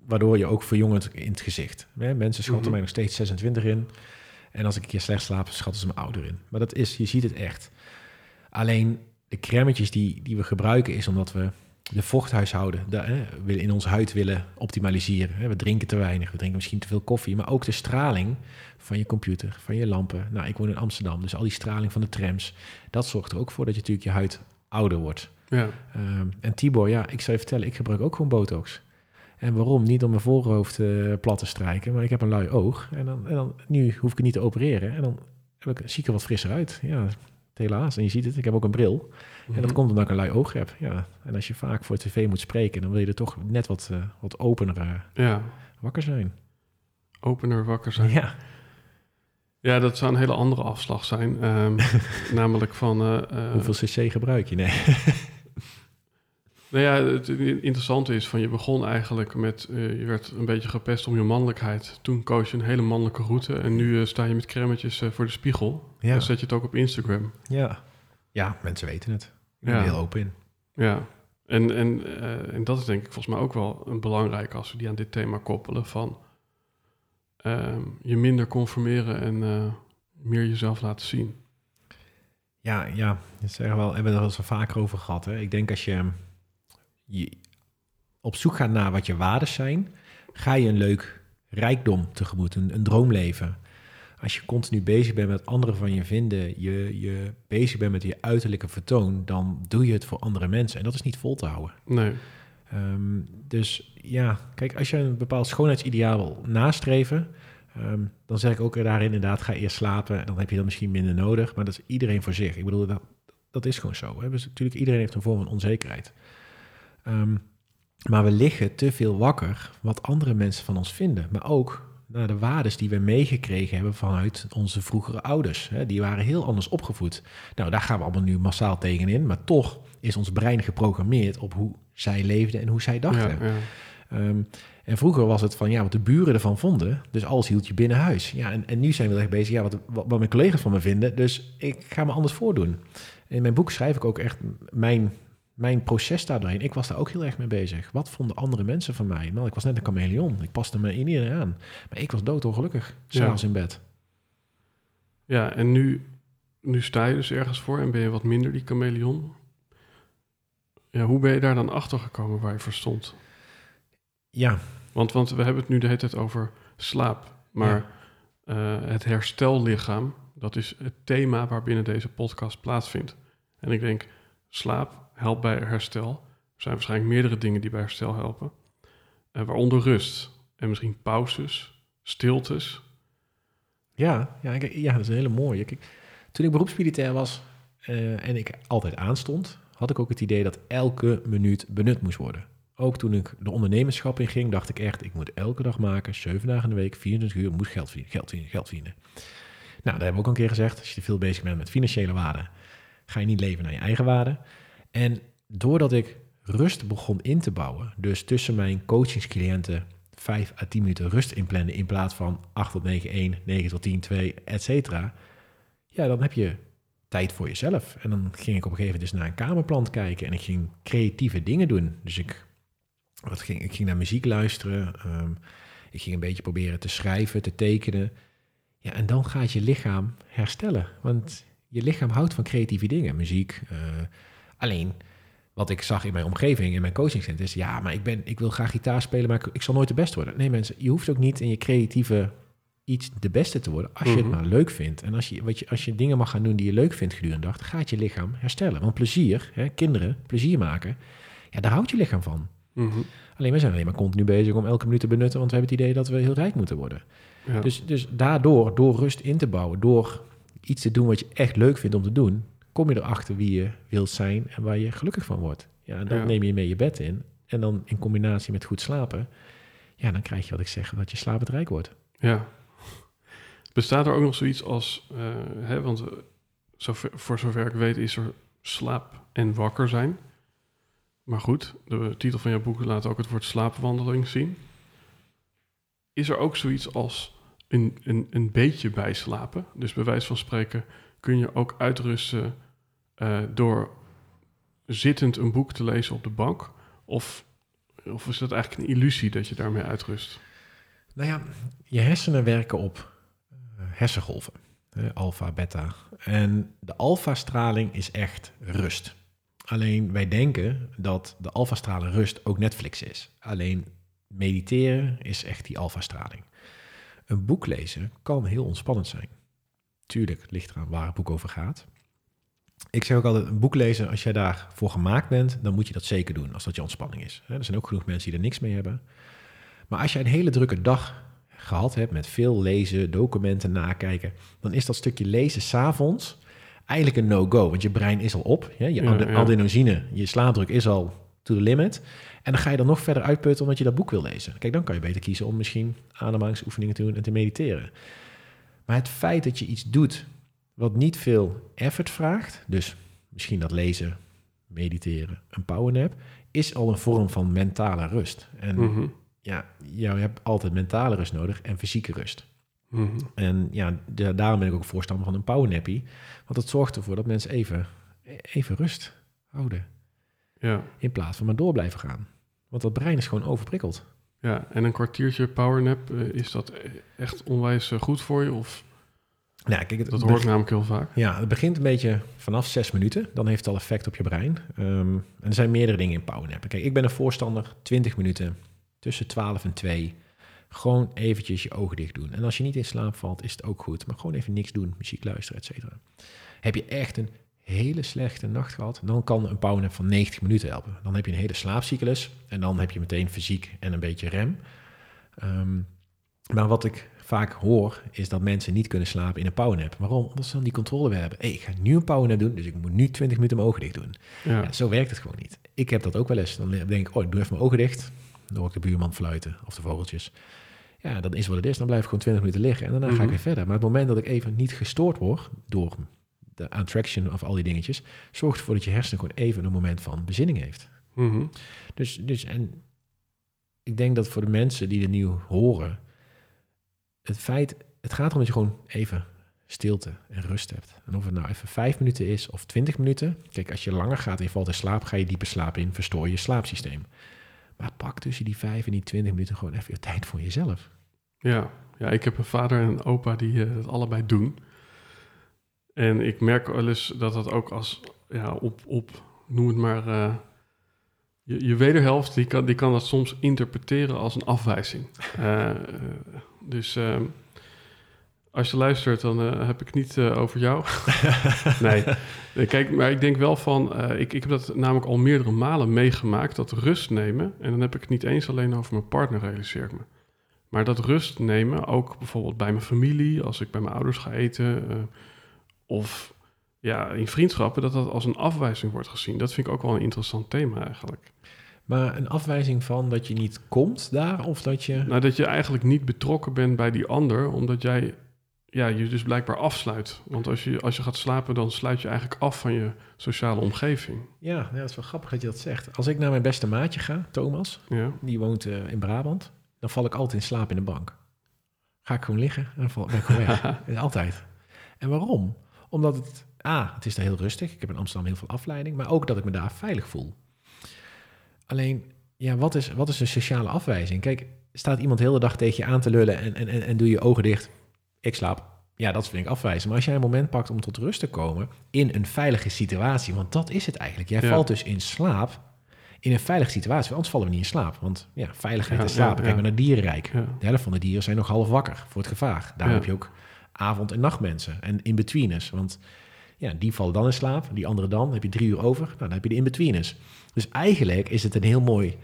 Waardoor je ook verjongend in het gezicht. Hè, Mensen schatten Mhm. mij nog steeds 26 in. En als ik een keer slecht slaap, schatten ze me ouder in. Maar dat is, je ziet het echt. Alleen de crèmetjes die, die we gebruiken is omdat we de vochthuishouden willen in ons huid willen optimaliseren. We drinken te weinig, we drinken misschien te veel koffie, maar ook de straling van je computer, van je lampen. Nou, ik woon in Amsterdam, dus al die straling van de trams, dat zorgt er ook voor dat je natuurlijk je huid ouder wordt. Ja. Ehm, en Tibor, ja, ik zou je vertellen, ik gebruik ook gewoon botox. En waarom? Niet om mijn voorhoofd eh, plat te strijken, maar ik heb een lui oog. En dan, en dan nu hoef ik het niet te opereren. En dan heb ik, zie ik er wat frisser uit. Ja, helaas. En je ziet het, ik heb ook een bril. En dat Mhm. komt omdat ik een lui oog heb. Ja. En als je vaak voor tv moet spreken, dan wil je er toch net wat, eh, wat opener eh, Ja, wakker zijn. opener wakker zijn. Ja. Ja, dat zou een hele andere afslag zijn. Ehm, *laughs* namelijk van... eh, Hoeveel cc gebruik je? Nee. Nou ja, het interessante is van je begon eigenlijk met... eh, je werd een beetje gepest om je mannelijkheid. Toen koos je een hele mannelijke route. En nu eh, sta je met cremmetjes eh, voor de spiegel. Ja. En zet je het ook op Instagram. ja. Ja, mensen weten het. Ik ben Ja. heel open in. Ja, en, en, en dat is denk ik volgens mij ook wel een belangrijk als we die aan dit thema koppelen van ehm, je minder conformeren en meer jezelf laten zien. Ja, ja, dat zeggen we wel, hebben we er al vaker over gehad. Hè? Ik denk als je, je op zoek gaat naar wat je waarden zijn, ga je een leuk rijkdom tegemoet, een, een droomleven. Als je continu bezig bent met anderen van je vinden, je, je bezig bent met je uiterlijke vertoon, dan doe je het voor andere mensen. En dat is niet vol te houden. Nee, Ehm, dus ja, kijk, als je een bepaald schoonheidsideaal wil nastreven, ehm, dan zeg ik ook daarin inderdaad, ga eerst slapen. En dan heb je dat misschien minder nodig, maar dat is iedereen voor zich. Ik bedoel, dat, dat is gewoon zo. Hè? Dus natuurlijk, iedereen heeft een vorm van onzekerheid. Ehm, maar we liggen te veel wakker wat andere mensen van ons vinden. Maar ook naar de waardes die we meegekregen hebben vanuit onze vroegere ouders. Die waren heel anders opgevoed. Nou, daar gaan we allemaal nu massaal tegenin. Maar toch is ons brein geprogrammeerd op hoe zij leefden en hoe zij dachten. ja, ja. Ehm, en vroeger was het van ja, wat de buren ervan vonden. Dus alles hield je binnen huis. Ja, en, en nu zijn we echt bezig, ja, wat, wat, wat mijn collega's van me vinden. Dus ik ga me anders voordoen. In mijn boek schrijf ik ook echt mijn, mijn proces daardoorheen. Ik was daar ook heel erg mee bezig. Wat vonden andere mensen van mij? Nou, ik was net een chameleon. Ik paste me in iedereen aan. Maar ik was doodongelukkig, s'avonds in bed. ja en nu, nu sta je dus ergens voor en ben je wat minder die chameleon. Ja, hoe ben je daar dan achter gekomen waar je voor stond? Ja, Want, want we hebben het nu de hele tijd over slaap. Maar eh, het herstellichaam, dat is het thema waarbinnen deze podcast plaatsvindt. En ik denk, slaap helpt bij herstel. Er zijn waarschijnlijk meerdere dingen die bij herstel helpen. Eh, waaronder rust. En misschien pauzes, stiltes. Ja, ja, kijk, ja, dat is een hele mooie. Toen ik beroepsmilitair was eh, en ik altijd aanstond, had ik ook het idee dat elke minuut benut moest worden. Ook toen ik de ondernemerschap in ging, dacht ik echt, ik moet elke dag maken, zeven dagen in de week, 24 uur, moet geld verdienen, geld verdienen, geld verdienen. Nou, dat hebben we ook een keer gezegd. Als je veel bezig bent met financiële waarden, ga je niet leven naar je eigen waarden. En doordat ik rust begon in te bouwen, dus tussen mijn coachingscliënten 5 à 10 minuten rust inplannen in plaats van 8 tot 9, 1, 9 tot 10, 2, et cetera. Ja, dan heb je tijd voor jezelf. En dan ging ik op een gegeven moment dus naar een kamerplan kijken en ik ging creatieve dingen doen. Dus ik, wat ging, ik ging naar muziek luisteren, ehm, ik ging een beetje proberen te schrijven, te tekenen. Ja, en dan gaat je lichaam herstellen. Want je lichaam houdt van creatieve dingen, muziek. eh, alleen, wat ik zag in mijn omgeving, in mijn coachingcenter, is ja, maar ik, ben, ik wil graag gitaar spelen, maar ik, ik zal nooit de beste worden. Nee mensen, je hoeft ook niet in je creatieve iets de beste te worden, als je Mhm. het maar leuk vindt. En als je, wat je, als je dingen mag gaan doen die je leuk vindt gedurende de dag, gaat je lichaam herstellen. Want plezier, hè, kinderen, plezier maken, ja, daar houdt je lichaam van. Mhm. Alleen we zijn alleen maar continu bezig om elke minuut te benutten, want we hebben het idee dat we heel rijk moeten worden. Ja. Dus, dus daardoor, door rust in te bouwen, door iets te doen wat je echt leuk vindt om te doen, kom je erachter wie je wilt zijn en waar je gelukkig van wordt. Ja, en dan Ja. neem je mee je bed in. En dan in combinatie met goed slapen, ja, dan krijg je wat ik zeg, dat je slapend rijk wordt. Ja. Bestaat er ook nog zoiets als, eh, hè, want eh, zover, voor zover ik weet is er slaap en wakker zijn. Maar goed, de titel van jouw boek laat ook het woord slaapwandeling zien. Is er ook zoiets als een, een, een beetje bijslapen? Dus bij wijze van spreken kun je ook uitrusten eh, door zittend een boek te lezen op de bank? Of, of is dat eigenlijk een illusie dat je daarmee uitrust? Nou ja, je hersenen werken op eh, hersengolven, alfa, beta. En de alfa-straling is echt rust. Alleen wij denken dat de alfastrale rust ook Netflix is. Alleen mediteren is echt die alfastraling. Een boek lezen kan heel ontspannend zijn. Tuurlijk, ligt eraan waar het boek over gaat. Ik zeg ook altijd, een boek lezen, als jij daarvoor gemaakt bent, dan moet je dat zeker doen, als dat je ontspanning is. Er zijn ook genoeg mensen die er niks mee hebben. Maar als jij een hele drukke dag gehad hebt met veel lezen, documenten nakijken, dan is dat stukje lezen s'avonds eigenlijk een no-go. Want je brein is al op, je Ja, ja. adenosine, je slaapdruk is al to the limit. En dan ga je er nog verder uitputten omdat je dat boek wil lezen. Kijk, dan kan je beter kiezen om misschien ademhalingsoefeningen te doen en te mediteren. Maar het feit dat je iets doet wat niet veel effort vraagt, dus misschien dat lezen, mediteren, een powernap, is al een vorm van mentale rust. En Mhm. ja, je hebt altijd mentale rust nodig en fysieke rust. Mhm. En ja, da- daarom ben ik ook voorstander van een powernappy. Want het zorgt ervoor dat mensen even, even rust houden. Ja. In plaats van maar door blijven gaan. Want dat brein is gewoon overprikkeld. ja, en een kwartiertje powernap, eh, is dat e- echt onwijs eh, goed voor je? Of, Nou, kijk, het, dat hoor ik namelijk heel vaak. Ja, het begint een beetje vanaf zes minuten. Dan heeft het al effect op je brein. Ehm, en er zijn meerdere dingen in powernappen. Kijk, ik ben een voorstander 20 minuten tussen 12 en 2. Gewoon eventjes je ogen dicht doen. En als je niet in slaap valt, is het ook goed. Maar gewoon even niks doen, muziek luisteren, et cetera. Heb je echt een hele slechte nacht gehad, dan kan een powernap van 90 minuten helpen. Dan heb je een hele slaapcyclus en dan heb je meteen fysiek en een beetje rem. Ehm, maar wat ik vaak hoor, is dat mensen niet kunnen slapen in een powernap. Waarom? Omdat ze dan die controle weer hebben. Hey, ik ga nu een powernap doen, dus ik moet nu 20 minuten mijn ogen dicht doen. Ja. Ja, zo werkt het gewoon niet. Ik heb dat ook wel eens. Dan denk ik, oh, ik doe even mijn ogen dicht. Dan hoor ik de buurman fluiten of de vogeltjes. Ja, dat is wat het is. Dan blijf ik gewoon 20 minuten liggen en daarna ga ik Mhm. weer verder. Maar het moment dat ik even niet gestoord word door de attraction of al die dingetjes, zorgt ervoor dat je hersenen gewoon even een moment van bezinning heeft. Mhm. Dus, dus en ik denk dat voor de mensen die er nieuw horen, het feit, het gaat erom dat je gewoon even stilte en rust hebt. En of het nou even vijf minuten is of twintig minuten. Kijk, als je langer gaat en je valt in slaap, ga je dieper slaap in, verstoor je slaapsysteem. Maar pak tussen die vijf en die twintig minuten gewoon even je tijd voor jezelf. Ja. ja, ik heb een vader en een opa die eh, dat allebei doen. En ik merk wel eens dat dat ook als, ja, op, op noem het maar, eh, je, je wederhelft, die kan, die kan dat soms interpreteren als een afwijzing. Eh, eh, dus ehm, als je luistert, dan eh, heb ik niet eh, over jou. *laughs* nee. Nee, kijk, maar ik denk wel van, eh, ik, ik heb dat namelijk al meerdere malen meegemaakt, dat rust nemen. En dan heb ik het niet eens alleen over mijn partner, realiseer ik me. Maar dat rust nemen, ook bijvoorbeeld bij mijn familie, als ik bij mijn ouders ga eten, of ja, in vriendschappen, dat dat als een afwijzing wordt gezien. Dat vind ik ook wel een interessant thema eigenlijk. Maar een afwijzing van dat je niet komt daar of dat je... Nou, dat je eigenlijk niet betrokken bent bij die ander, omdat jij ja, je dus blijkbaar afsluit. Want als je, als je gaat slapen, dan sluit je eigenlijk af van je sociale omgeving. Ja, ja, dat is wel grappig dat je dat zegt. Als ik naar mijn beste maatje ga, Thomas, Ja, die woont eh, in Brabant, dan val ik altijd in slaap in de bank. Ga ik gewoon liggen en dan val, ben ik gewoon weg. *laughs* Altijd. En waarom? Omdat het, A, het is daar heel rustig. Ik heb in Amsterdam heel veel afleiding, maar ook dat ik me daar veilig voel. Alleen, ja, wat is, wat is een sociale afwijzing? Kijk, staat iemand heel de dag tegen je aan te lullen en, en, en, en doe je ogen dicht. Ik slaap. Ja, dat vind ik afwijzen. Maar als jij een moment pakt om tot rust te komen in een veilige situatie, want dat is het eigenlijk. Jij Ja. valt dus in slaap in een veilige situatie. Anders vallen we niet in slaap. Want ja, veiligheid Ja, en slapen. ja, Kijk maar naar dierenrijk. De helft van de dieren zijn nog half wakker voor het gevaar. Daar heb je ook avond- en nachtmensen en in-betweeners. Want ja, die vallen dan in slaap, die andere dan. Dan heb je drie uur over, nou, dan heb je de in-betweeners. Dus eigenlijk is het een heel mooi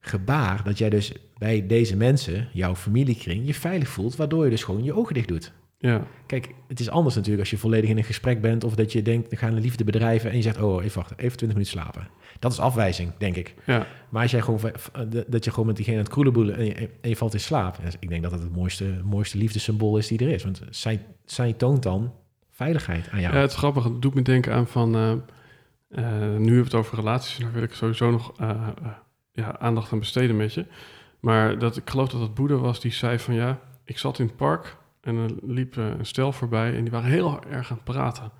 gebaar dat jij dus bij deze mensen, jouw familiekring, je veilig voelt, waardoor je dus gewoon je ogen dicht doet. ja, Kijk, het is anders natuurlijk als je volledig in een gesprek bent of dat je denkt, we gaan een liefde bedrijven en je zegt, oh, even wachten, even 20 minuten slapen. Dat is afwijzing, denk ik. ja, Maar als jij gewoon, dat je gewoon met diegene aan het kroelenboelen en je, en je valt in slaap. Ik denk dat het het mooiste, mooiste liefdessymbool is die er is. Want zij, zij toont dan veiligheid aan jou. Ja, het is grappig. Het doet me denken aan van... eh, nu hebben we het over relaties. Daar wil ik sowieso nog eh, eh, ja, aandacht aan besteden met je. Maar dat, ik geloof dat het Boeddha was die zei van... Ja, ik zat in het park en er liep eh, een stel voorbij... en die waren heel erg aan het praten.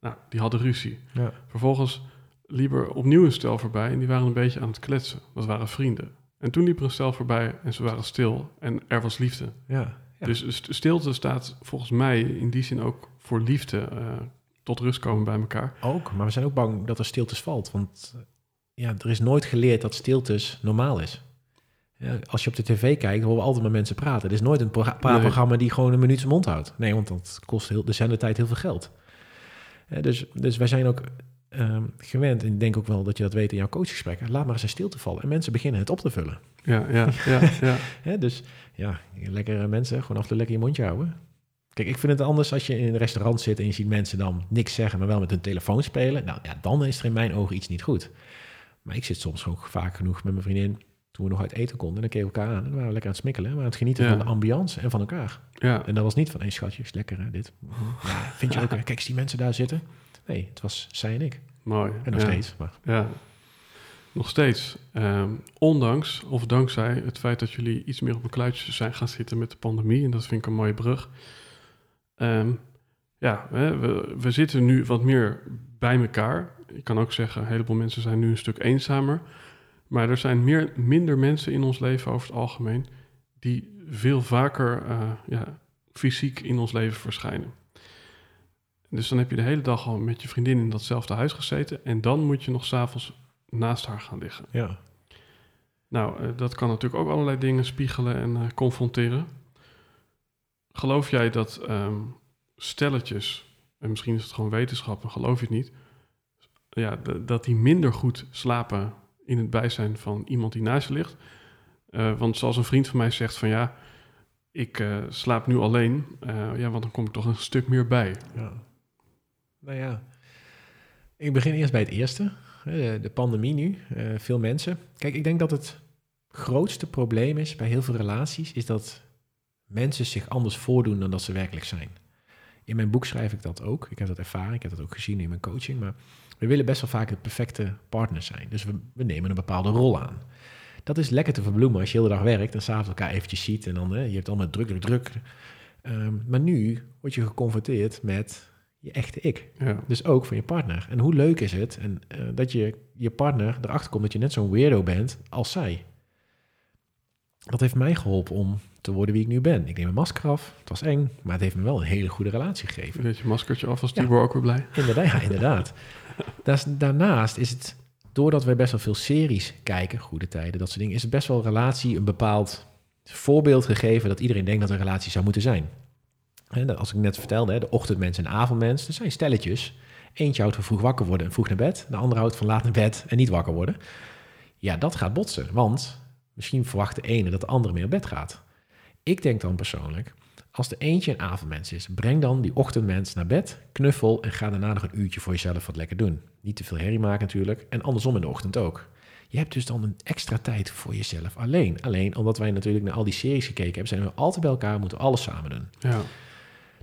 Nou, die hadden ruzie. Ja. Vervolgens liep er opnieuw een stel voorbij... en die waren een beetje aan het kletsen. Dat waren vrienden. En toen liep er een stel voorbij en ze waren stil. En er was liefde. Ja. Ja. Dus st- stilte staat volgens mij in die zin ook voor liefde. eh, tot rust komen bij elkaar. Ook, maar we zijn ook bang dat er stiltes valt. Want ja, er is nooit geleerd dat stiltes normaal is. Ja, als je op de tv kijkt, horen we altijd met mensen praten. Er is nooit een pro- praatprogramma die gewoon een minuut zijn mond houdt. Nee, want dat kost heel, de zendetijd heel veel geld. Ja, dus, dus wij zijn ook ehm, gewend, en ik denk ook wel dat je dat weet in jouw coachgesprekken, laat maar eens een stilte vallen. En mensen beginnen het op te vullen. Ja, ja, ja, ja. *laughs* Dus ja, lekker eh, mensen, gewoon af en toe lekker je mondje houden. Kijk, ik vind het anders als je in een restaurant zit en je ziet mensen dan niks zeggen, maar wel met hun telefoon spelen. Nou ja, dan is er in mijn ogen iets niet goed. Maar ik zit soms gewoon vaak genoeg met mijn vriendin, toen we nog uit eten konden, en dan keken we elkaar aan en dan waren we lekker aan het smikkelen, maar aan het genieten Ja. van de ambiance en van elkaar. ja. En dat was niet van, hé schatje, is lekker hè, dit. Ja, vind je ook, kijk eens die mensen daar zitten. Nee, het was zij en ik. Mooi. En nog ja. steeds. Maar Ja, nog steeds. Ehm, ondanks of dankzij het feit dat jullie iets meer op een kluitje zijn gaan zitten met de pandemie. En dat vind ik een mooie brug. Ehm, ja, we, we zitten nu wat meer bij elkaar. Ik kan ook zeggen, een heleboel mensen zijn nu een stuk eenzamer. Maar er zijn meer, minder mensen in ons leven over het algemeen... die veel vaker eh, ja, fysiek in ons leven verschijnen. Dus dan heb je de hele dag al met je vriendin in datzelfde huis gezeten. En dan moet je nog s'avonds naast haar gaan liggen. ja, Nou, eh, dat kan natuurlijk ook allerlei dingen spiegelen en eh, confronteren. Geloof jij dat ehm, stelletjes, en misschien is het gewoon wetenschap, en geloof je het niet, ja, dat die minder goed slapen in het bijzijn van iemand die naast je ligt? Eh, want zoals een vriend van mij zegt van ja, ik eh, slaap nu alleen, eh, ja, want dan kom ik toch een stuk meer bij. Ja. Nou ja, ik begin eerst bij het eerste. De, de pandemie nu, veel mensen. Kijk, ik denk dat het grootste probleem is bij heel veel relaties... is dat mensen zich anders voordoen dan dat ze werkelijk zijn. In mijn boek schrijf ik dat ook. Ik heb dat ervaren, ik heb dat ook gezien in mijn coaching. Maar we willen best wel vaak de perfecte partner zijn. Dus we, we nemen een bepaalde rol aan. Dat is lekker te verbloemen als je de hele dag werkt... en s'avonds elkaar eventjes ziet en dan... hè, je hebt allemaal druk, druk, druk. Ehm, maar nu word je geconfronteerd met je echte ik. Ja, Dus ook van je partner. En hoe leuk is het en, eh, dat je je partner erachter komt dat je net zo'n weirdo bent als zij. Dat heeft mij geholpen om te worden wie ik nu ben. Ik neem mijn masker af. Het was eng, maar het heeft me wel een hele goede relatie gegeven. zet je maskertje af als Ja. Tibor ook weer blij. Inderdaad, ja, inderdaad. *laughs* Daarnaast is het, doordat wij best wel veel series kijken, goede tijden, dat soort dingen, is het best wel een relatie een bepaald voorbeeld gegeven dat iedereen denkt dat een relatie zou moeten zijn. Dat- als ik net vertelde, de ochtendmens en avondmens, dat zijn stelletjes. Eentje houdt van vroeg wakker worden en vroeg naar bed. De andere houdt van laat naar bed en niet wakker worden. Ja, dat gaat botsen, want misschien verwacht de ene dat de andere meer op bed gaat. Ik denk dan persoonlijk, als de eentje een avondmens is, breng dan die ochtendmens naar bed, knuffel en ga daarna nog een uurtje voor jezelf wat lekker doen. Niet te veel herrie maken natuurlijk en andersom in de ochtend ook. Je hebt dus dan een extra tijd voor jezelf alleen. Alleen omdat wij natuurlijk naar al die series gekeken hebben, zijn we altijd bij elkaar, moeten alles samen doen. Ja,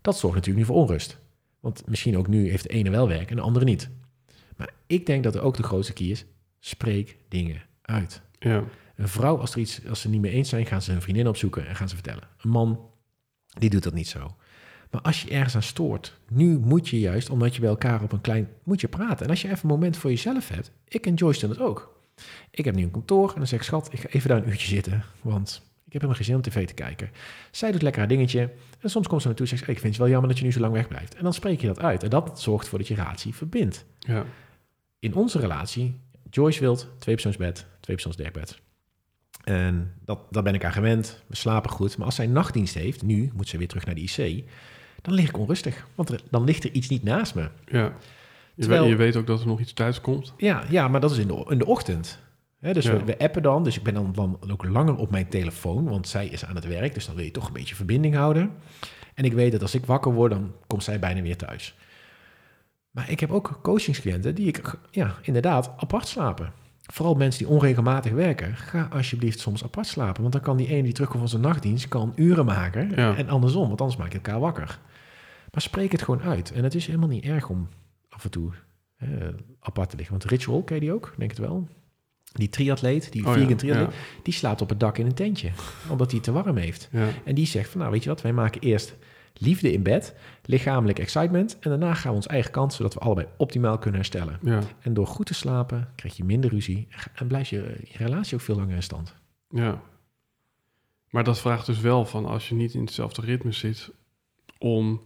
Dat zorgt natuurlijk nu voor onrust. Want misschien ook nu heeft de ene wel werk en de andere niet. Maar ik denk dat er ook de grootste key is, spreek dingen uit. ja, Een vrouw, als, er iets, als ze niet mee eens zijn, gaan ze hun vriendin opzoeken en gaan ze vertellen. Een man, die doet dat niet zo. Maar als je ergens aan stoort, nu moet je juist, omdat je bij elkaar op een klein, moet je praten. En als je even een moment voor jezelf hebt, ik en Joyce doen het ook. Ik heb nu een kantoor en dan zeg ik, schat, ik ga even daar een uurtje zitten, want ik heb helemaal geen zin om tv te kijken. Zij doet lekker haar dingetje en soms komt ze naartoe en zegt, ze, ik vind het wel jammer dat je nu zo lang weg blijft. En dan spreek je dat uit en dat zorgt ervoor dat je relatie verbindt. ja, In onze relatie, Joyce wilt tweepersoonsbed, tweepersoonsdekbed. En dat, dat ben ik aan gewend. We slapen goed. Maar als zij nachtdienst heeft, nu moet ze weer terug naar de IC, dan lig ik onrustig. Want er, dan ligt er iets niet naast me. ja. Je, Terwijl- weet, je weet ook dat er nog iets thuis komt. Ja, ja maar dat is in de, in de ochtend. Dus Ja. we, we appen dan. Dus ik ben dan, dan ook langer op mijn telefoon, want zij is aan het werk. Dus dan wil je toch een beetje verbinding houden. En ik weet dat als ik wakker word, dan komt zij bijna weer thuis. Maar ik heb ook coachingscliënten die ik, ja, inderdaad, apart slapen. Vooral mensen die onregelmatig werken, ga alsjeblieft soms apart slapen. Want dan kan die ene die terugkomt van zijn nachtdienst, kan uren maken. Ja. En andersom, want anders maak je elkaar wakker. Maar spreek het gewoon uit. En het is helemaal niet erg om af en toe eh, apart te liggen. Want Ritual, ken je die ook? Denk het wel. Die triatleet, die Oh vegan ja, triatleet, ja, die slaapt op het dak in een tentje. Omdat hij te warm heeft. En die zegt van, nou weet je wat, wij maken eerst liefde in bed, lichamelijk excitement. En daarna gaan we ons eigen kant, zodat we allebei optimaal kunnen herstellen. ja, En door goed te slapen krijg je minder ruzie en blijft je, je relatie ook veel langer in stand. ja. Maar dat vraagt dus wel van als je niet in hetzelfde ritme zit om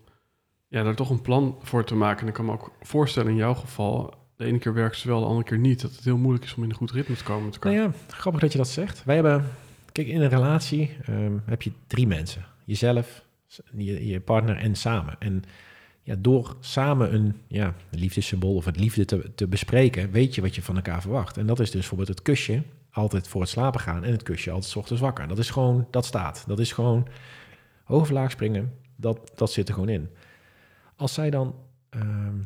ja, daar toch een plan voor te maken. En ik kan me ook voorstellen in jouw geval, de ene keer werkt ze wel, de andere keer niet. Dat het heel moeilijk is om in een goed ritme te komen met elkaar. Nou ja, grappig dat je dat zegt. Wij hebben, kijk, in een relatie ehm, heb je drie mensen. Jezelf, je, je partner en samen. En ja, door samen een ja, liefdessymbool of het liefde te, te bespreken, weet je wat je van elkaar verwacht. En dat is dus bijvoorbeeld het kusje altijd voor het slapen gaan en het kusje altijd 's ochtends wakker. Dat is gewoon, dat staat. Dat is gewoon hoog laag springen. Dat, dat zit er gewoon in. Als zij dan ehm,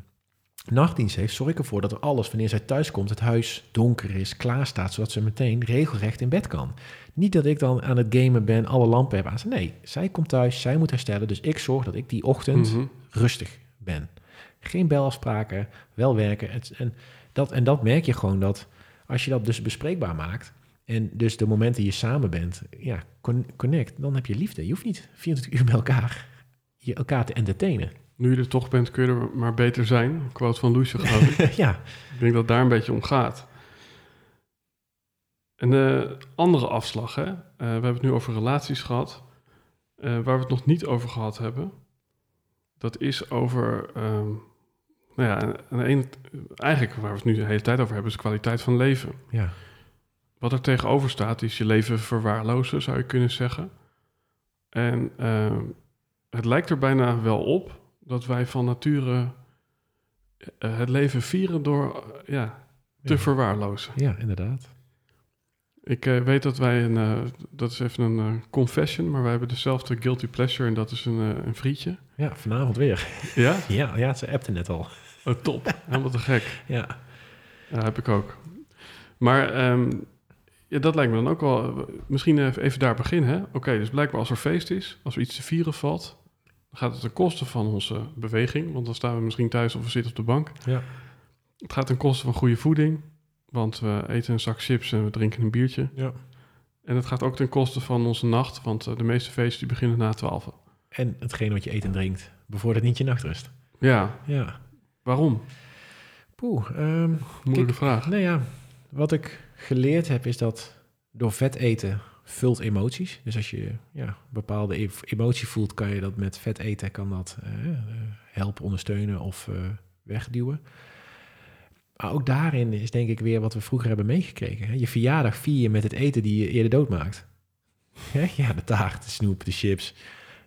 nachtdienst heeft, zorg ik ervoor dat er alles, wanneer zij thuis komt, het huis donker is, klaar staat, zodat ze meteen regelrecht in bed kan. Niet dat ik dan aan het gamen ben, alle lampen heb aan. Nee, zij komt thuis, zij moet herstellen, dus ik zorg dat ik die ochtend Mhm. rustig ben. Geen belafspraken, wel werken. Het- En dat, en dat merk je gewoon dat als je dat dus bespreekbaar maakt. En dus de momenten je samen bent, ja, con- connect, dan heb je liefde. Je hoeft niet 24 uur bij elkaar je elkaar te entertainen. Nu je er toch bent, kun je er maar beter zijn. Quote van Loesje, geloof ik. *laughs* ja, Ik denk dat het daar een beetje om gaat. En de andere afslag, hè? Eh, we hebben het nu over relaties gehad. Eh, waar we het nog niet over gehad hebben, dat is over, ehm, nou ja, ene- eigenlijk waar we het nu de hele tijd over hebben, is de kwaliteit van leven. ja, Wat er tegenover staat, is je leven verwaarlozen, zou je kunnen zeggen. En ehm, het lijkt er bijna wel op dat wij van nature eh, het leven vieren door eh, ja, te ja. verwaarlozen. ja, inderdaad. Ik eh, weet dat wij een, dat is even een confession, maar wij hebben dezelfde guilty pleasure en dat is een, een frietje. Ja, vanavond weer. Ja? *laughs* Ja, ja ze appte net al. Oh, top. Helemaal te gek. *laughs* Ja, Ja, heb ik ook. Maar ehm, ja, dat lijkt me dan ook wel... Misschien even, even daar beginnen. hè? Oké, dus blijkbaar als er feest is, als er iets te vieren valt... gaat het ten koste van onze beweging. Want dan staan we misschien thuis of we zitten op de bank. ja, Het gaat ten koste van goede voeding. Want we eten een zak chips en we drinken een biertje. ja. En het gaat ook ten koste van onze nacht. Want eh, de meeste feesten die beginnen na twaalf. En hetgeen wat je eet en drinkt, bevordert niet je nachtrust. Ja, Ja. waarom? Poeh, ehm, Moeilijke vraag. Nou ja, wat ik geleerd heb is dat door vet eten vult emoties. Dus als je ja, een bepaalde e- emotie voelt, kan je dat met vet eten kan dat, eh, eh, helpen, ondersteunen of eh, wegduwen. Maar ook daarin is denk ik weer wat we vroeger hebben meegekregen. Je verjaardag vier je met het eten die je eerder doodmaakt. *laughs* Ja, de taart, de snoep, de chips.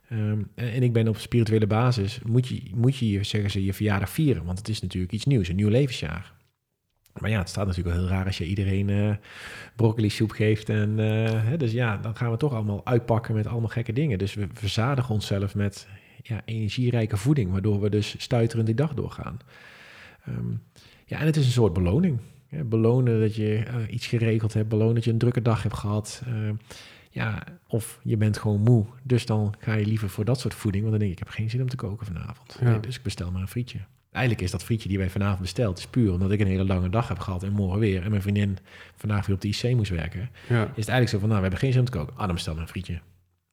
Ehm, en ik ben op spirituele basis, moet je, moet je, zeggen ze, je verjaardag vieren. Want het is natuurlijk iets nieuws, een nieuw levensjaar. Maar ja, het staat natuurlijk wel heel raar als je iedereen eh broccoli soep geeft. En, eh, hè, dus ja, dan gaan we toch allemaal uitpakken met allemaal gekke dingen. Dus we verzadigen onszelf met ja, energierijke voeding, waardoor we dus stuiterend die dag doorgaan. Ehm, ja, en het is een soort beloning. Belonen dat je eh, iets geregeld hebt, belonen dat je een drukke dag hebt gehad. Ehm, ja, of je bent gewoon moe, dus dan ga je liever voor dat soort voeding. Want dan denk ik, ik heb geen zin om te koken vanavond. Ja. Nee, dus ik bestel maar een frietje. Eigenlijk is dat frietje die wij vanavond besteld, is puur omdat ik een hele lange dag heb gehad en morgen weer. En mijn vriendin vandaag weer op de IC moest werken. Ja, Is het eigenlijk zo van, nou, we hebben geen zin om te koken. Ah, dan bestel een frietje.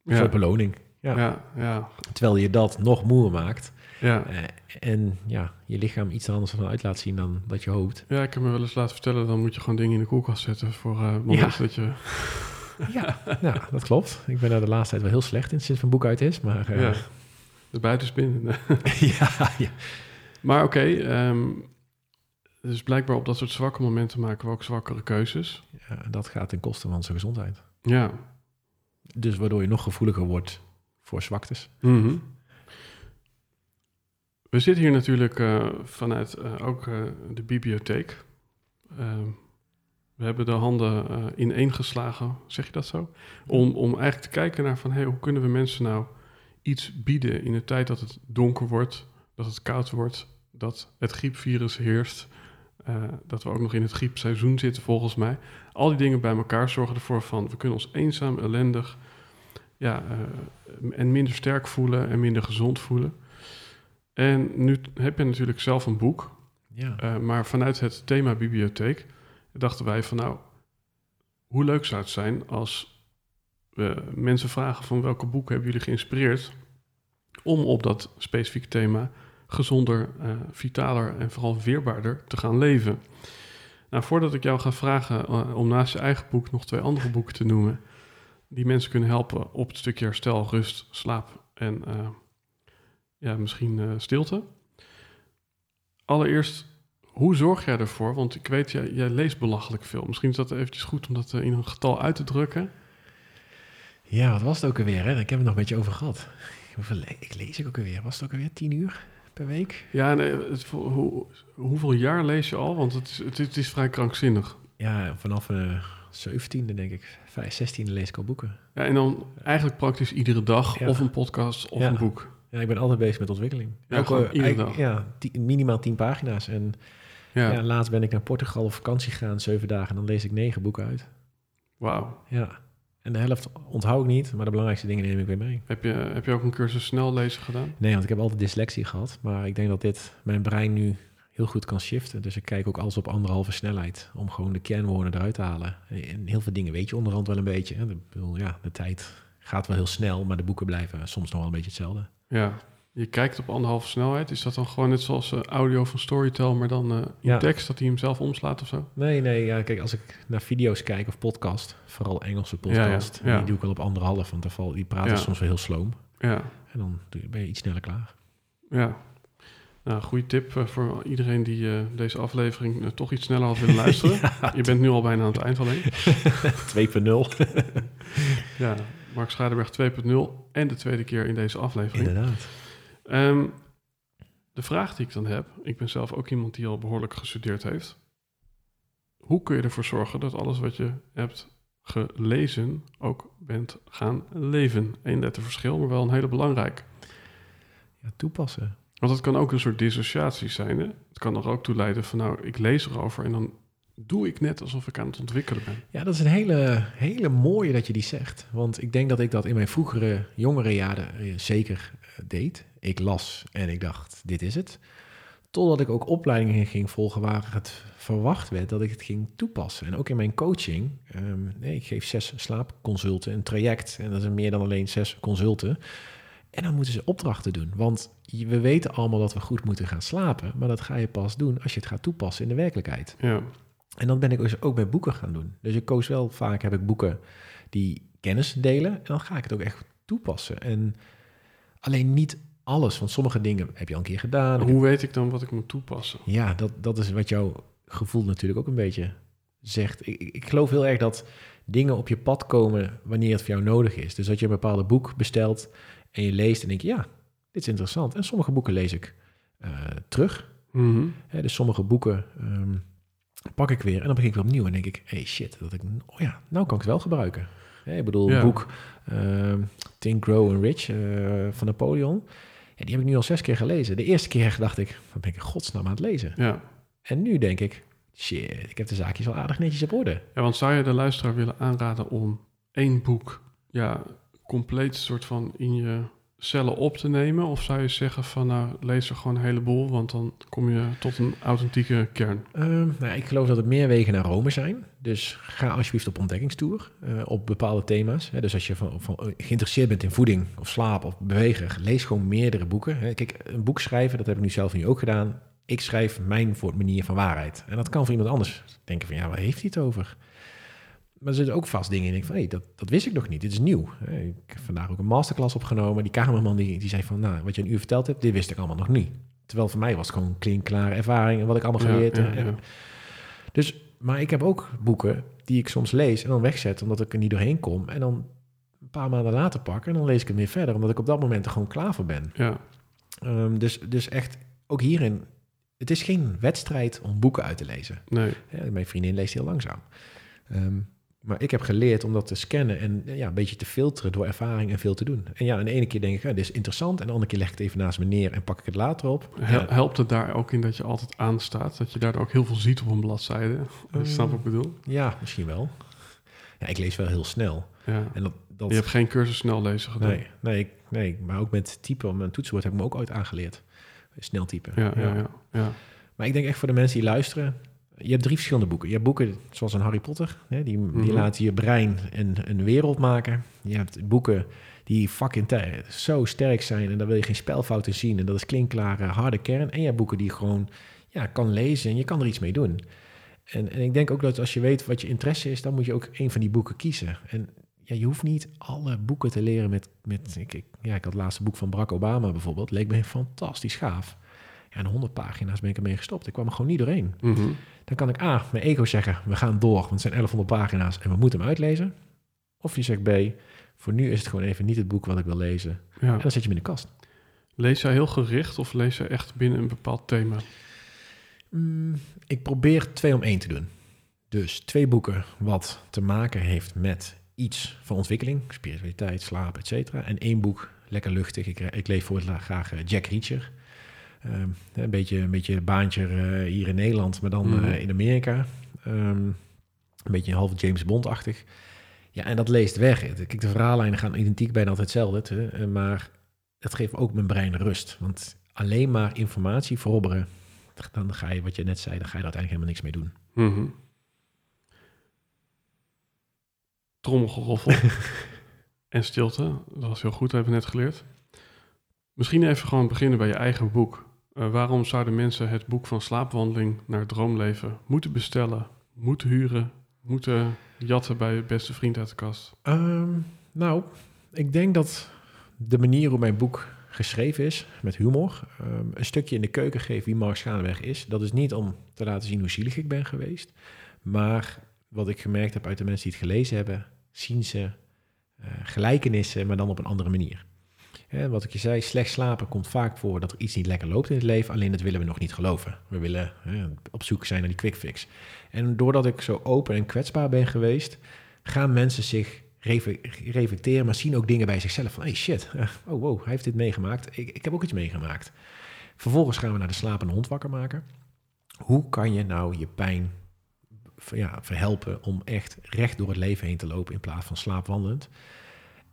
ja, Voor beloning. Ja. ja, ja, Terwijl je dat nog moeer maakt. ja. eh, en ja, je lichaam iets anders van uit laat zien dan dat je hoopt. Ja, ik heb me wel eens laten vertellen, dan moet je gewoon dingen in de koelkast zetten voor Ja. dat je... *laughs* Ja, nou, dat klopt. Ik ben daar de laatste tijd wel heel slecht in sinds mijn boek uit is. Maar eh, Ja, de buitenspin. *laughs* ja, ja. Maar oké, ehm, dus blijkbaar op dat soort zwakke momenten maken we ook zwakkere keuzes. ja, dat gaat ten koste van zijn gezondheid. Ja. Dus waardoor je nog gevoeliger wordt voor zwaktes. Mhm. We zitten hier natuurlijk eh, vanuit eh, ook eh, de bibliotheek. Ehm, we hebben de handen ineengeslagen, zeg je dat zo? Om, om eigenlijk te kijken naar van, hey, hoe kunnen we mensen nou iets bieden in de tijd dat het donker wordt, dat het koud wordt, dat het griepvirus heerst, eh, dat we ook nog in het griepseizoen zitten volgens mij. Al die dingen bij elkaar zorgen ervoor van, we kunnen ons eenzaam, ellendig, ja, eh, en minder sterk voelen en minder gezond voelen. En nu heb je natuurlijk zelf een boek, Ja, eh, maar vanuit het thema bibliotheek dachten wij van nou, hoe leuk zou het zijn als we mensen vragen van welke boeken hebben jullie geïnspireerd om op dat specifieke thema gezonder, eh, vitaler en vooral weerbaarder te gaan leven. Nou, voordat ik jou ga vragen eh, om naast je eigen boek nog twee andere boeken te noemen die mensen kunnen helpen op het stukje herstel, rust, slaap en eh, ja, misschien stilte. Allereerst, hoe zorg jij ervoor? Want ik weet, jij, leest belachelijk veel. Misschien is dat eventjes goed om dat in een getal uit te drukken. Ja, wat was het ook alweer? Hè? Ik heb het nog een beetje over gehad. Hoeveel ik lees ik ook alweer? Was het ook alweer tien uur per week? Ja, nee, het, voor- hoe, hoeveel jaar lees je al? Want het is, het, het is vrij krankzinnig. Ja, vanaf een zeventiende denk ik. Vijf, zestiende lees ik al boeken. Ja, en dan eigenlijk praktisch iedere dag Ja. of een podcast of Ja. een boek. Ja, ik ben altijd bezig met ontwikkeling. Ja, gewoon eh, iedere dag. Ja, ti- minimaal tien pagina's. En Ja, ja. laatst ben ik naar Portugal op vakantie gegaan, zeven dagen. En dan lees ik negen boeken uit. wauw. Ja. En de helft onthoud ik niet, maar de belangrijkste dingen neem ik weer mee. Heb je, heb je ook een cursus snel lezen gedaan? Nee, want ik heb altijd dyslexie gehad. Maar ik denk dat dit mijn brein nu heel goed kan shiften. Dus ik kijk ook alles op anderhalve snelheid. Om gewoon de kernwoorden eruit te halen. En heel veel dingen weet je onderhand wel een beetje. hè. Bedoel, ja, de tijd gaat wel heel snel. Maar de boeken blijven soms nog wel een beetje hetzelfde. Ja. Je kijkt op anderhalve snelheid. Is dat dan gewoon net zoals eh, audio van Storytel, maar dan in Ja. tekst, dat hij hem zelf omslaat of zo? Nee, nee. Ja, kijk, als ik naar video's kijk of podcast. Vooral Engelse podcast. Ja. Die doe ik al op anderhalf. Want val- die praten soms wel heel sloom. Ja, En dan ben je iets sneller klaar. ja. Nou, goede tip eh, voor iedereen die deze aflevering toch iets sneller had willen luisteren. *laughs* Je bent nu al bijna aan het eind alleen. *laughs* 2.0. *laughs* Ja, Mark Schadeberg 2.0 en de tweede keer in deze aflevering. Inderdaad. Ehm, de vraag die ik dan heb, ik ben zelf ook iemand die al behoorlijk gestudeerd heeft. Hoe kun je ervoor zorgen dat alles wat je hebt gelezen ook bent gaan leven? Eén letter verschil, maar wel een hele belangrijk. Ja, toepassen. Want het kan ook een soort dissociatie zijn. Hè? Het kan er ook toe leiden van nou, ik lees erover en dan doe ik net alsof ik aan het ontwikkelen ben. Ja, dat is een hele, hele mooie dat je die zegt. Want ik denk dat ik dat in mijn vroegere, jongere jaren eh, zeker deed. Ik las en ik dacht, dit is het. Totdat ik ook opleidingen ging volgen waar het verwacht werd dat ik het ging toepassen. En ook in mijn coaching. ehm, nee, ik geef zes slaapconsulten, een traject. En dat is meer dan alleen zes consulten. En dan moeten ze opdrachten doen. Want we weten allemaal dat we goed moeten gaan slapen. Maar dat ga je pas doen als je het gaat toepassen in de werkelijkheid. Ja, En dat ben ik dus ook bij boeken gaan doen. Dus ik koos wel vaak, heb ik boeken die kennis delen. En dan ga ik het ook echt toepassen. En alleen niet alles, want sommige dingen heb je al een keer gedaan. hoe weet ik dan wat ik moet toepassen? Ja, dat, dat is wat jouw gevoel natuurlijk ook een beetje zegt. Ik, ik- ik geloof heel erg dat dingen op je pad komen wanneer het voor jou nodig is. Dus dat je een bepaalde boek bestelt en je leest en denk je, ja, dit is interessant. En sommige boeken lees ik eh, terug. Hè, dus sommige boeken ehm, pak ik weer en dan begin ik weer opnieuw en denk ik, hey shit, dat ik, oh ja, nou kan ik het wel gebruiken. Hè, ik bedoel, Ja. een boek ehm, Think, Grow and Rich eh, van Napoleon, ja, die heb ik nu al zes keer gelezen. De eerste keer dacht ik, wat ben ik in godsnaam aan het lezen? Ja. En nu denk ik, shit, ik heb de zaakjes al aardig netjes op orde. ja, want zou je de luisteraar willen aanraden om één boek ja, compleet soort van in je cellen op te nemen? Of zou je zeggen van nou, lees er gewoon een heleboel, want dan kom je tot een authentieke kern? Ehm, nou, ik geloof dat het meer wegen naar Rome zijn. Dus ga alsjeblieft op ontdekkingstoer eh, op bepaalde thema's. Hè, dus als je van, van, geïnteresseerd bent in voeding of slaap of bewegen, lees gewoon meerdere boeken. Hè. Kijk, een boek schrijven, dat heb ik nu zelf nu ook gedaan. Ik schrijf mijn voor manier van waarheid. En dat kan voor iemand anders denken van, ja, waar heeft hij het over? Maar er zitten ook vast dingen in. Ik denk van, hé, dat, dat wist ik nog niet. Dit is nieuw. Ik heb vandaag ook een masterclass opgenomen. Die cameraman die, die zei van, nou, wat je een uur verteld hebt, dit wist ik allemaal nog niet. Terwijl voor mij was het gewoon klinkklare ervaring en wat ik allemaal geleerd ja, heb. ja. Dus, maar ik heb ook boeken die ik soms lees en dan wegzet omdat ik er niet doorheen kom. En dan een paar maanden later pak en dan lees ik het weer verder, omdat ik op dat moment er gewoon klaar voor ben. Ja, Ehm, dus, dus echt, ook hierin, het is geen wedstrijd om boeken uit te lezen. nee. Mijn vriendin leest heel langzaam. Ehm, maar ik heb geleerd om dat te scannen en eh, ja, een beetje te filteren door ervaring en veel te doen. En ja, en de ene keer denk ik, ja, dit is interessant. En de andere keer leg ik het even naast me neer en pak ik het later op. Ja, Helpt het daar ook in dat je altijd aanstaat? Dat je daardoor ook heel veel ziet op een bladzijde? Eh, Snap wat ik bedoel? ja, misschien wel. Ja, ik lees wel heel snel. Ja. En dat, dat, Je hebt geen cursus snel lezen gedaan? Nee, nee, ik- nee, maar ook met typen op mijn toetsenbord heb ik me ook ooit aangeleerd. Snel typen. Ja, ja. ja. Maar ik denk echt voor de mensen die luisteren, je hebt drie verschillende boeken. Je hebt boeken zoals een Harry Potter, hè, die, die Mhm. laten je brein een, een wereld maken. Je hebt boeken die fucking zo sterk zijn en daar wil je geen spelfouten zien. En dat is klinkklare, harde kern. En je hebt boeken die je gewoon ja, kan lezen en je kan er iets mee doen. En, en ik denk ook dat als je weet wat je interesse is, dan moet je ook een van die boeken kiezen. En ja, je hoeft niet alle boeken te leren met... met ik, ik, ja, ik had het laatste boek van Barack Obama bijvoorbeeld. Leek me fantastisch gaaf. Ja, en 100 pagina's ben ik ermee gestopt. Ik kwam er gewoon niet doorheen. Mhm. Dan kan ik A, mijn ego zeggen, we gaan door, want het zijn 1100 pagina's en we moeten hem uitlezen. Of je zegt B, voor nu is het gewoon even niet het boek wat ik wil lezen. Ja. En dan zet je hem in de kast. Lees jij heel gericht of lees jij echt binnen een bepaald thema? Mm, ik probeer twee om één te doen. Dus twee boeken wat te maken heeft met iets van ontwikkeling, spiritualiteit, slaap, et cetera. En één boek, lekker luchtig. Ik, ik lees voor het graag eh, Jack Reacher. Ehm, een, beetje, een beetje baantje eh, hier in Nederland, maar dan Mhm. eh, in Amerika. Ehm, een beetje half James Bond-achtig. Ja, en dat leest weg. Kijk, de verhaallijnen gaan identiek bijna altijd hetzelfde. hè, eh, maar het geeft ook mijn brein rust. Want alleen maar informatie verobberen, dan ga je, wat je net zei, dan ga je er uiteindelijk helemaal niks mee doen. Mhm. Trommelgeroffel *laughs* en stilte. Dat was heel goed, dat hebben we net geleerd. Misschien even gewoon beginnen bij je eigen boek. Eh, waarom zouden mensen het boek van slaapwandeling naar droomleven moeten bestellen, moeten huren, moeten jatten bij je beste vriend uit de kast? Ehm, nou, ik denk dat de manier hoe mijn boek geschreven is, met humor, ehm, een stukje in de keuken geeft wie Mark Schaanweg is. Dat is niet om te laten zien hoe zielig ik ben geweest, maar wat ik gemerkt heb uit de mensen die het gelezen hebben, zien ze eh, gelijkenissen, maar dan op een andere manier. Wat ik je zei, slecht slapen komt vaak voor dat er iets niet lekker loopt in het leven, alleen dat willen we nog niet geloven. We willen op zoek zijn naar die quick fix. En doordat ik zo open en kwetsbaar ben geweest, gaan mensen zich reflecteren, maar zien ook dingen bij zichzelf van, hey shit, eh, oh wow, hij heeft dit meegemaakt, ik, ik heb ook iets meegemaakt. Vervolgens gaan we naar de slapende hond wakker maken. Hoe kan je nou je pijn ja, verhelpen om echt recht door het leven heen te lopen in plaats van slaapwandelend?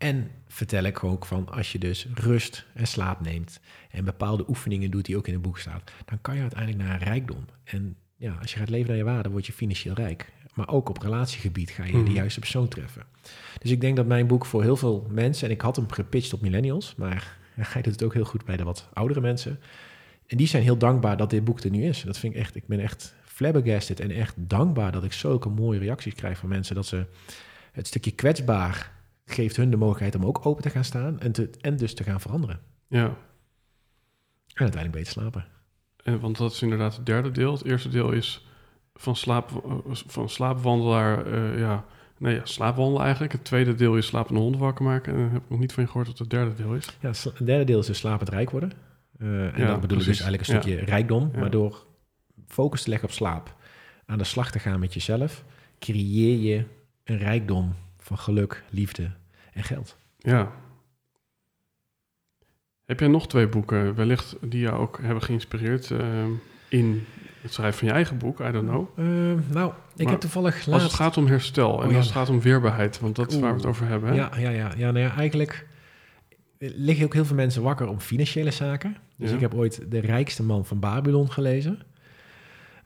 En vertel ik ook van als je dus rust en slaap neemt en bepaalde oefeningen doet die ook in het boek staat, dan kan je uiteindelijk naar rijkdom. En ja, als je gaat leven naar je waarde, word je financieel rijk. Maar ook op relatiegebied ga je Mhm. de juiste persoon treffen. Dus ik denk dat mijn boek voor heel veel mensen, en ik had hem gepitcht op millennials, maar *laughs* hij doet het ook heel goed bij de wat oudere mensen. En die zijn heel dankbaar dat dit boek er nu is. Dat vind ik echt, ik ben echt flabbergasted en echt dankbaar dat ik zulke mooie reacties krijg van mensen. Dat ze het stukje kwetsbaar geeft hun de mogelijkheid om ook open te gaan staan en, te, en dus te gaan veranderen. Ja, En uiteindelijk beter slapen. en, want dat is inderdaad het derde deel. Het eerste deel is van, slaap, eh, van slaapwandelaar, eh, ja, nee, ja, slaapwandelen eigenlijk. Het tweede deel is slapende hond wakker maken. En dan heb ik nog niet van je gehoord wat het derde deel is. Ja, het derde deel is dus slapend rijk worden. Eh, en Ja, dan bedoel ik dus eigenlijk een stukje rijkdom. Maar door focus te leggen op slaap, aan de slag te gaan met jezelf, creëer je een rijkdom van geluk, liefde en geld. Ja. Heb jij nog twee boeken, wellicht die jou ook hebben geïnspireerd eh, in het schrijven van je eigen boek? I don't know. Eh, nou, ik Maar heb toevallig Als het gaat om herstel en Oh, ja. als het gaat om weerbaarheid, want dat is waar we het over hebben. hè? Ja, ja, ja, ja, nou ja, eigenlijk liggen ook heel veel mensen wakker om financiële zaken. Dus Ja. ik heb ooit De Rijkste Man van Babylon gelezen.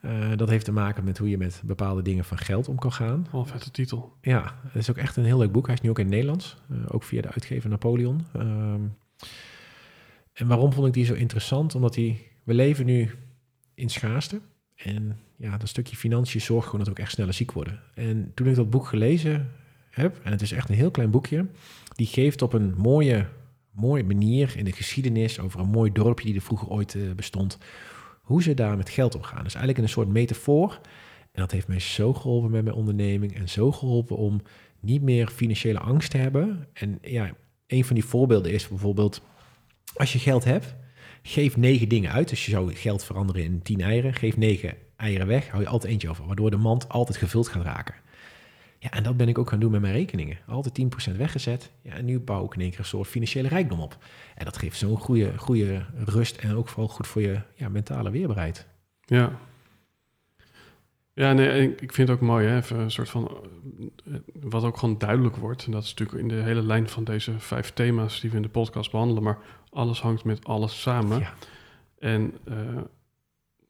Eh, dat heeft te maken met hoe je met bepaalde dingen van geld om kan gaan. Wel een vette titel. Ja, het is ook echt een heel leuk boek. Hij is nu ook in het Nederlands, eh, ook via de uitgever Napoleon. Ehm, en waarom vond ik die zo interessant? Omdat die, we leven nu in schaarste. En ja, dat stukje financiën zorgt gewoon dat we ook echt sneller ziek worden. En toen ik dat boek gelezen heb, en het is echt een heel klein boekje, die geeft op een mooie, mooie manier in de geschiedenis over een mooi dorpje die er vroeger ooit eh, bestond, hoe ze daar met geld omgaan. Dus eigenlijk een soort metafoor. En dat heeft mij zo geholpen met mijn onderneming en zo geholpen om niet meer financiële angst te hebben. En ja, een van die voorbeelden is bijvoorbeeld, als je geld hebt, geef negen dingen uit. Dus je zou geld veranderen in tien eieren, geef negen eieren weg, hou je altijd eentje over, waardoor de mand altijd gevuld gaat raken. Ja, en dat ben ik ook gaan doen met mijn rekeningen. Altijd 10% weggezet. Ja, en nu bouw ik in één keer een soort financiële rijkdom op. En dat geeft zo'n goede, goede rust en ook vooral goed voor je ja, mentale weerbaarheid. Ja. Ja, nee, ik vind het ook mooi, hè, even een soort van, eh, wat ook gewoon duidelijk wordt. En dat is natuurlijk in de hele lijn van deze vijf thema's die we in de podcast behandelen, maar alles hangt met alles samen. Ja. En eh,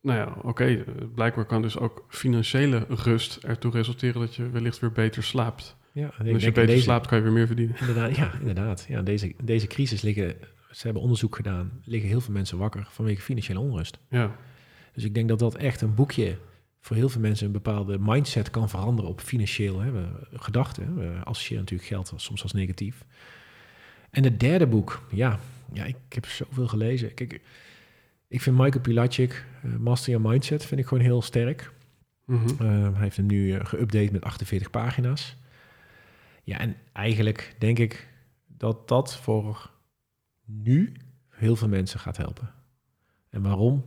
nou ja, oké, eh, blijkbaar kan dus ook financiële rust ertoe resulteren dat je wellicht weer beter slaapt. Ja, en als je beter deze, slaapt, kan je weer meer verdienen. Inderdaad, ja, inderdaad. Ja, deze, deze crisis liggen, ze hebben onderzoek gedaan, liggen heel veel mensen wakker vanwege financiële onrust. Ja, Dus ik denk dat dat echt een boekje voor heel veel mensen een bepaalde mindset kan veranderen op financieel hè, gedachten. We associëren natuurlijk geld soms als negatief. En het derde boek, ja, ja ik, ik heb zoveel gelezen. Kijk, ik vind Michael Pilacic, eh, Master Your Mindset, vind ik gewoon heel sterk. Mhm. Uh, hij heeft hem nu uh, geüpdate met 48 pagina's. Ja, en eigenlijk denk ik dat dat voor nu heel veel mensen gaat helpen. En waarom?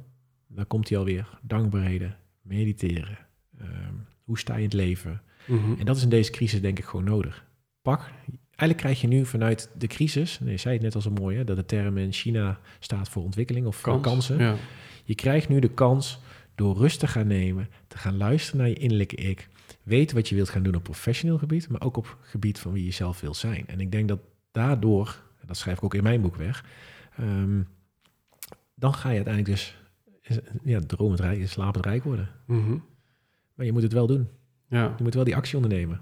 Daar komt hij alweer. Dankbaarheden, mediteren. Um, hoe sta je in het leven? Mhm. En dat is in deze crisis denk ik gewoon nodig. Pak, eigenlijk krijg je nu vanuit de crisis, nee, je zei het net al zo mooi, hè, dat de term in China staat voor ontwikkeling of Kans, kansen. Ja. Je krijgt nu de kans door rust te gaan nemen, te gaan luisteren naar je innerlijke ik, weten wat je wilt gaan doen op professioneel gebied, maar ook op gebied van wie je zelf wil zijn. En ik denk dat daardoor, dat schrijf ik ook in mijn boek weg, um, dan ga je uiteindelijk dus ja, dromend rijk, slapend rijk worden. Mhm. Maar je moet het wel doen. ja. Je moet wel die actie ondernemen.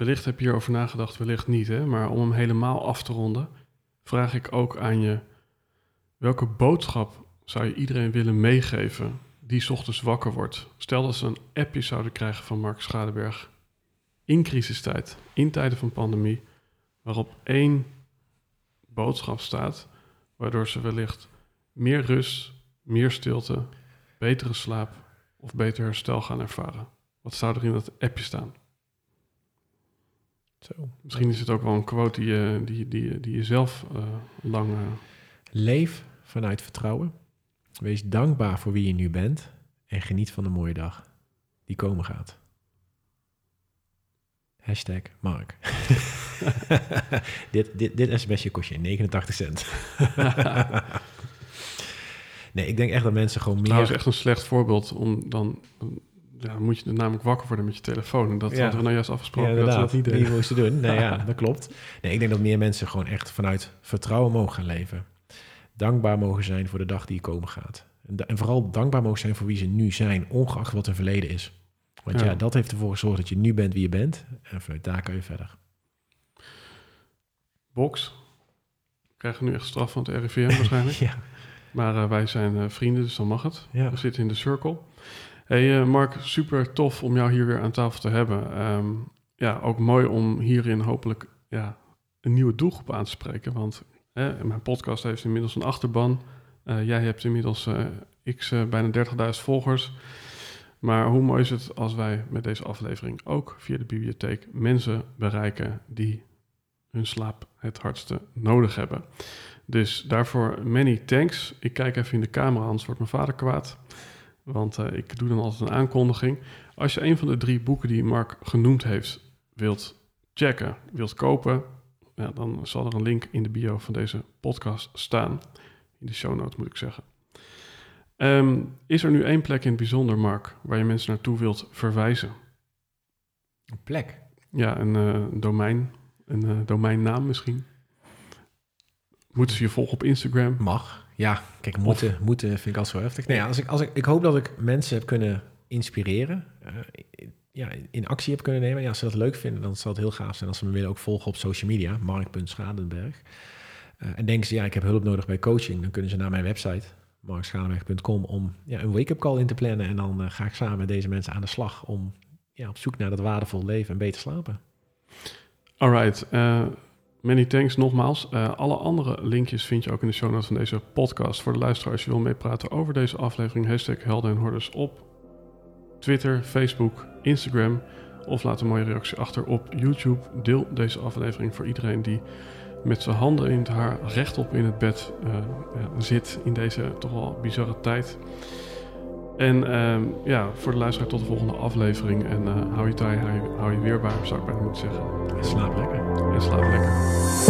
Wellicht heb je hierover nagedacht, wellicht niet. Hè? Maar om hem helemaal af te ronden, vraag ik ook aan je: welke boodschap zou je iedereen willen meegeven die ochtends wakker wordt? Stel dat ze een appje zouden krijgen van Mark Schadeberg in crisistijd, in tijden van pandemie, waarop één boodschap staat, waardoor ze wellicht meer rust, meer stilte, betere slaap of beter herstel gaan ervaren. Wat zou er in dat appje staan? Zo. Misschien is het ook wel een quote die je, die, die, die je zelf uh, lang. Uh... Leef vanuit vertrouwen. Wees dankbaar voor wie je nu bent. En geniet van de mooie dag die komen gaat. Hashtag Mark. *laughs* dit, dit, dit sms'je kost je 89 cent. *laughs* nee, ik denk echt dat mensen gewoon meer... Trouwens echt een slecht voorbeeld. Om dan, ja, dan moet je namelijk wakker worden met je telefoon. En dat Ja. hadden we nou juist afgesproken Ja, dat we dat niet deden. Die moesten doen. Nee, ja, *laughs* dat klopt. Nee, ik denk dat meer mensen gewoon echt vanuit vertrouwen mogen gaan leven. Dankbaar mogen zijn voor de dag die komen gaat. En, en vooral dankbaar mogen zijn voor wie ze nu zijn, ongeacht wat hun verleden is. Want ja. Ja. dat heeft ervoor gezorgd dat je nu bent wie je bent. En vanuit daar kan je verder. Box. We krijgen nu echt straf van het RIVM waarschijnlijk. *laughs* Ja, Maar eh, wij zijn eh, vrienden, dus dan mag het. ja. We zitten in de circle. Hey eh, Mark, super tof om jou hier weer aan tafel te hebben. Ehm, ja, ook mooi om hierin hopelijk ja, een nieuwe doelgroep aan te spreken. Want mijn podcast heeft inmiddels een achterban. Eh, jij hebt inmiddels eh, x bijna 30.000 volgers. Maar hoe mooi is het als wij met deze aflevering ook via de bibliotheek mensen bereiken die hun slaap het hardste nodig hebben. Dus daarvoor many thanks. Ik kijk even in de camera, anders wordt mijn vader kwaad. Want eh, ik doe dan altijd een aankondiging. Als je een van de drie boeken die Mark genoemd heeft wilt checken, wilt kopen, ja, dan zal er een link in de bio van deze podcast staan. In de show notes moet ik zeggen. Ehm, is er nu één plek in het bijzonder, Mark, waar je mensen naartoe wilt verwijzen? Een plek. Ja, een eh, domein, een eh, domeinnaam misschien. Moeten ze je volgen op Instagram? Mag. Ja, kijk, moeten, moeten vind ik altijd zo heftig. Nee, ja, als ik, als ik, ik hoop dat ik mensen heb kunnen inspireren. eh, ja, in actie heb kunnen nemen. Ja, als ze dat leuk vinden, dan zal het heel gaaf zijn als ze me willen ook volgen op social media. Mark.schadenberg. Eh, en denken ze, ja, ik heb hulp nodig bij coaching. Dan kunnen ze naar mijn website, markschadenberg.com, om ja, een wake-up call in te plannen. En dan eh, ga ik samen met deze mensen aan de slag om ja, op zoek naar dat waardevol leven en beter slapen. Alright, eh, many thanks nogmaals. Eh, alle andere linkjes vind je ook in de show notes van deze podcast. Voor de luisteraar, als je wil meepraten over deze aflevering, hashtag Helden op Twitter, Facebook, Instagram. Of laat een mooie reactie achter op YouTube. Deel deze aflevering voor iedereen die met zijn handen in het haar rechtop in het bed eh, ja, zit in deze toch wel bizarre tijd. En ehm, ja, voor de luisteraar tot de volgende aflevering. En eh, hou je taai, hou je, hou je weerbaar, zou ik bijna moeten zeggen. En slaap lekker. En slaap lekker.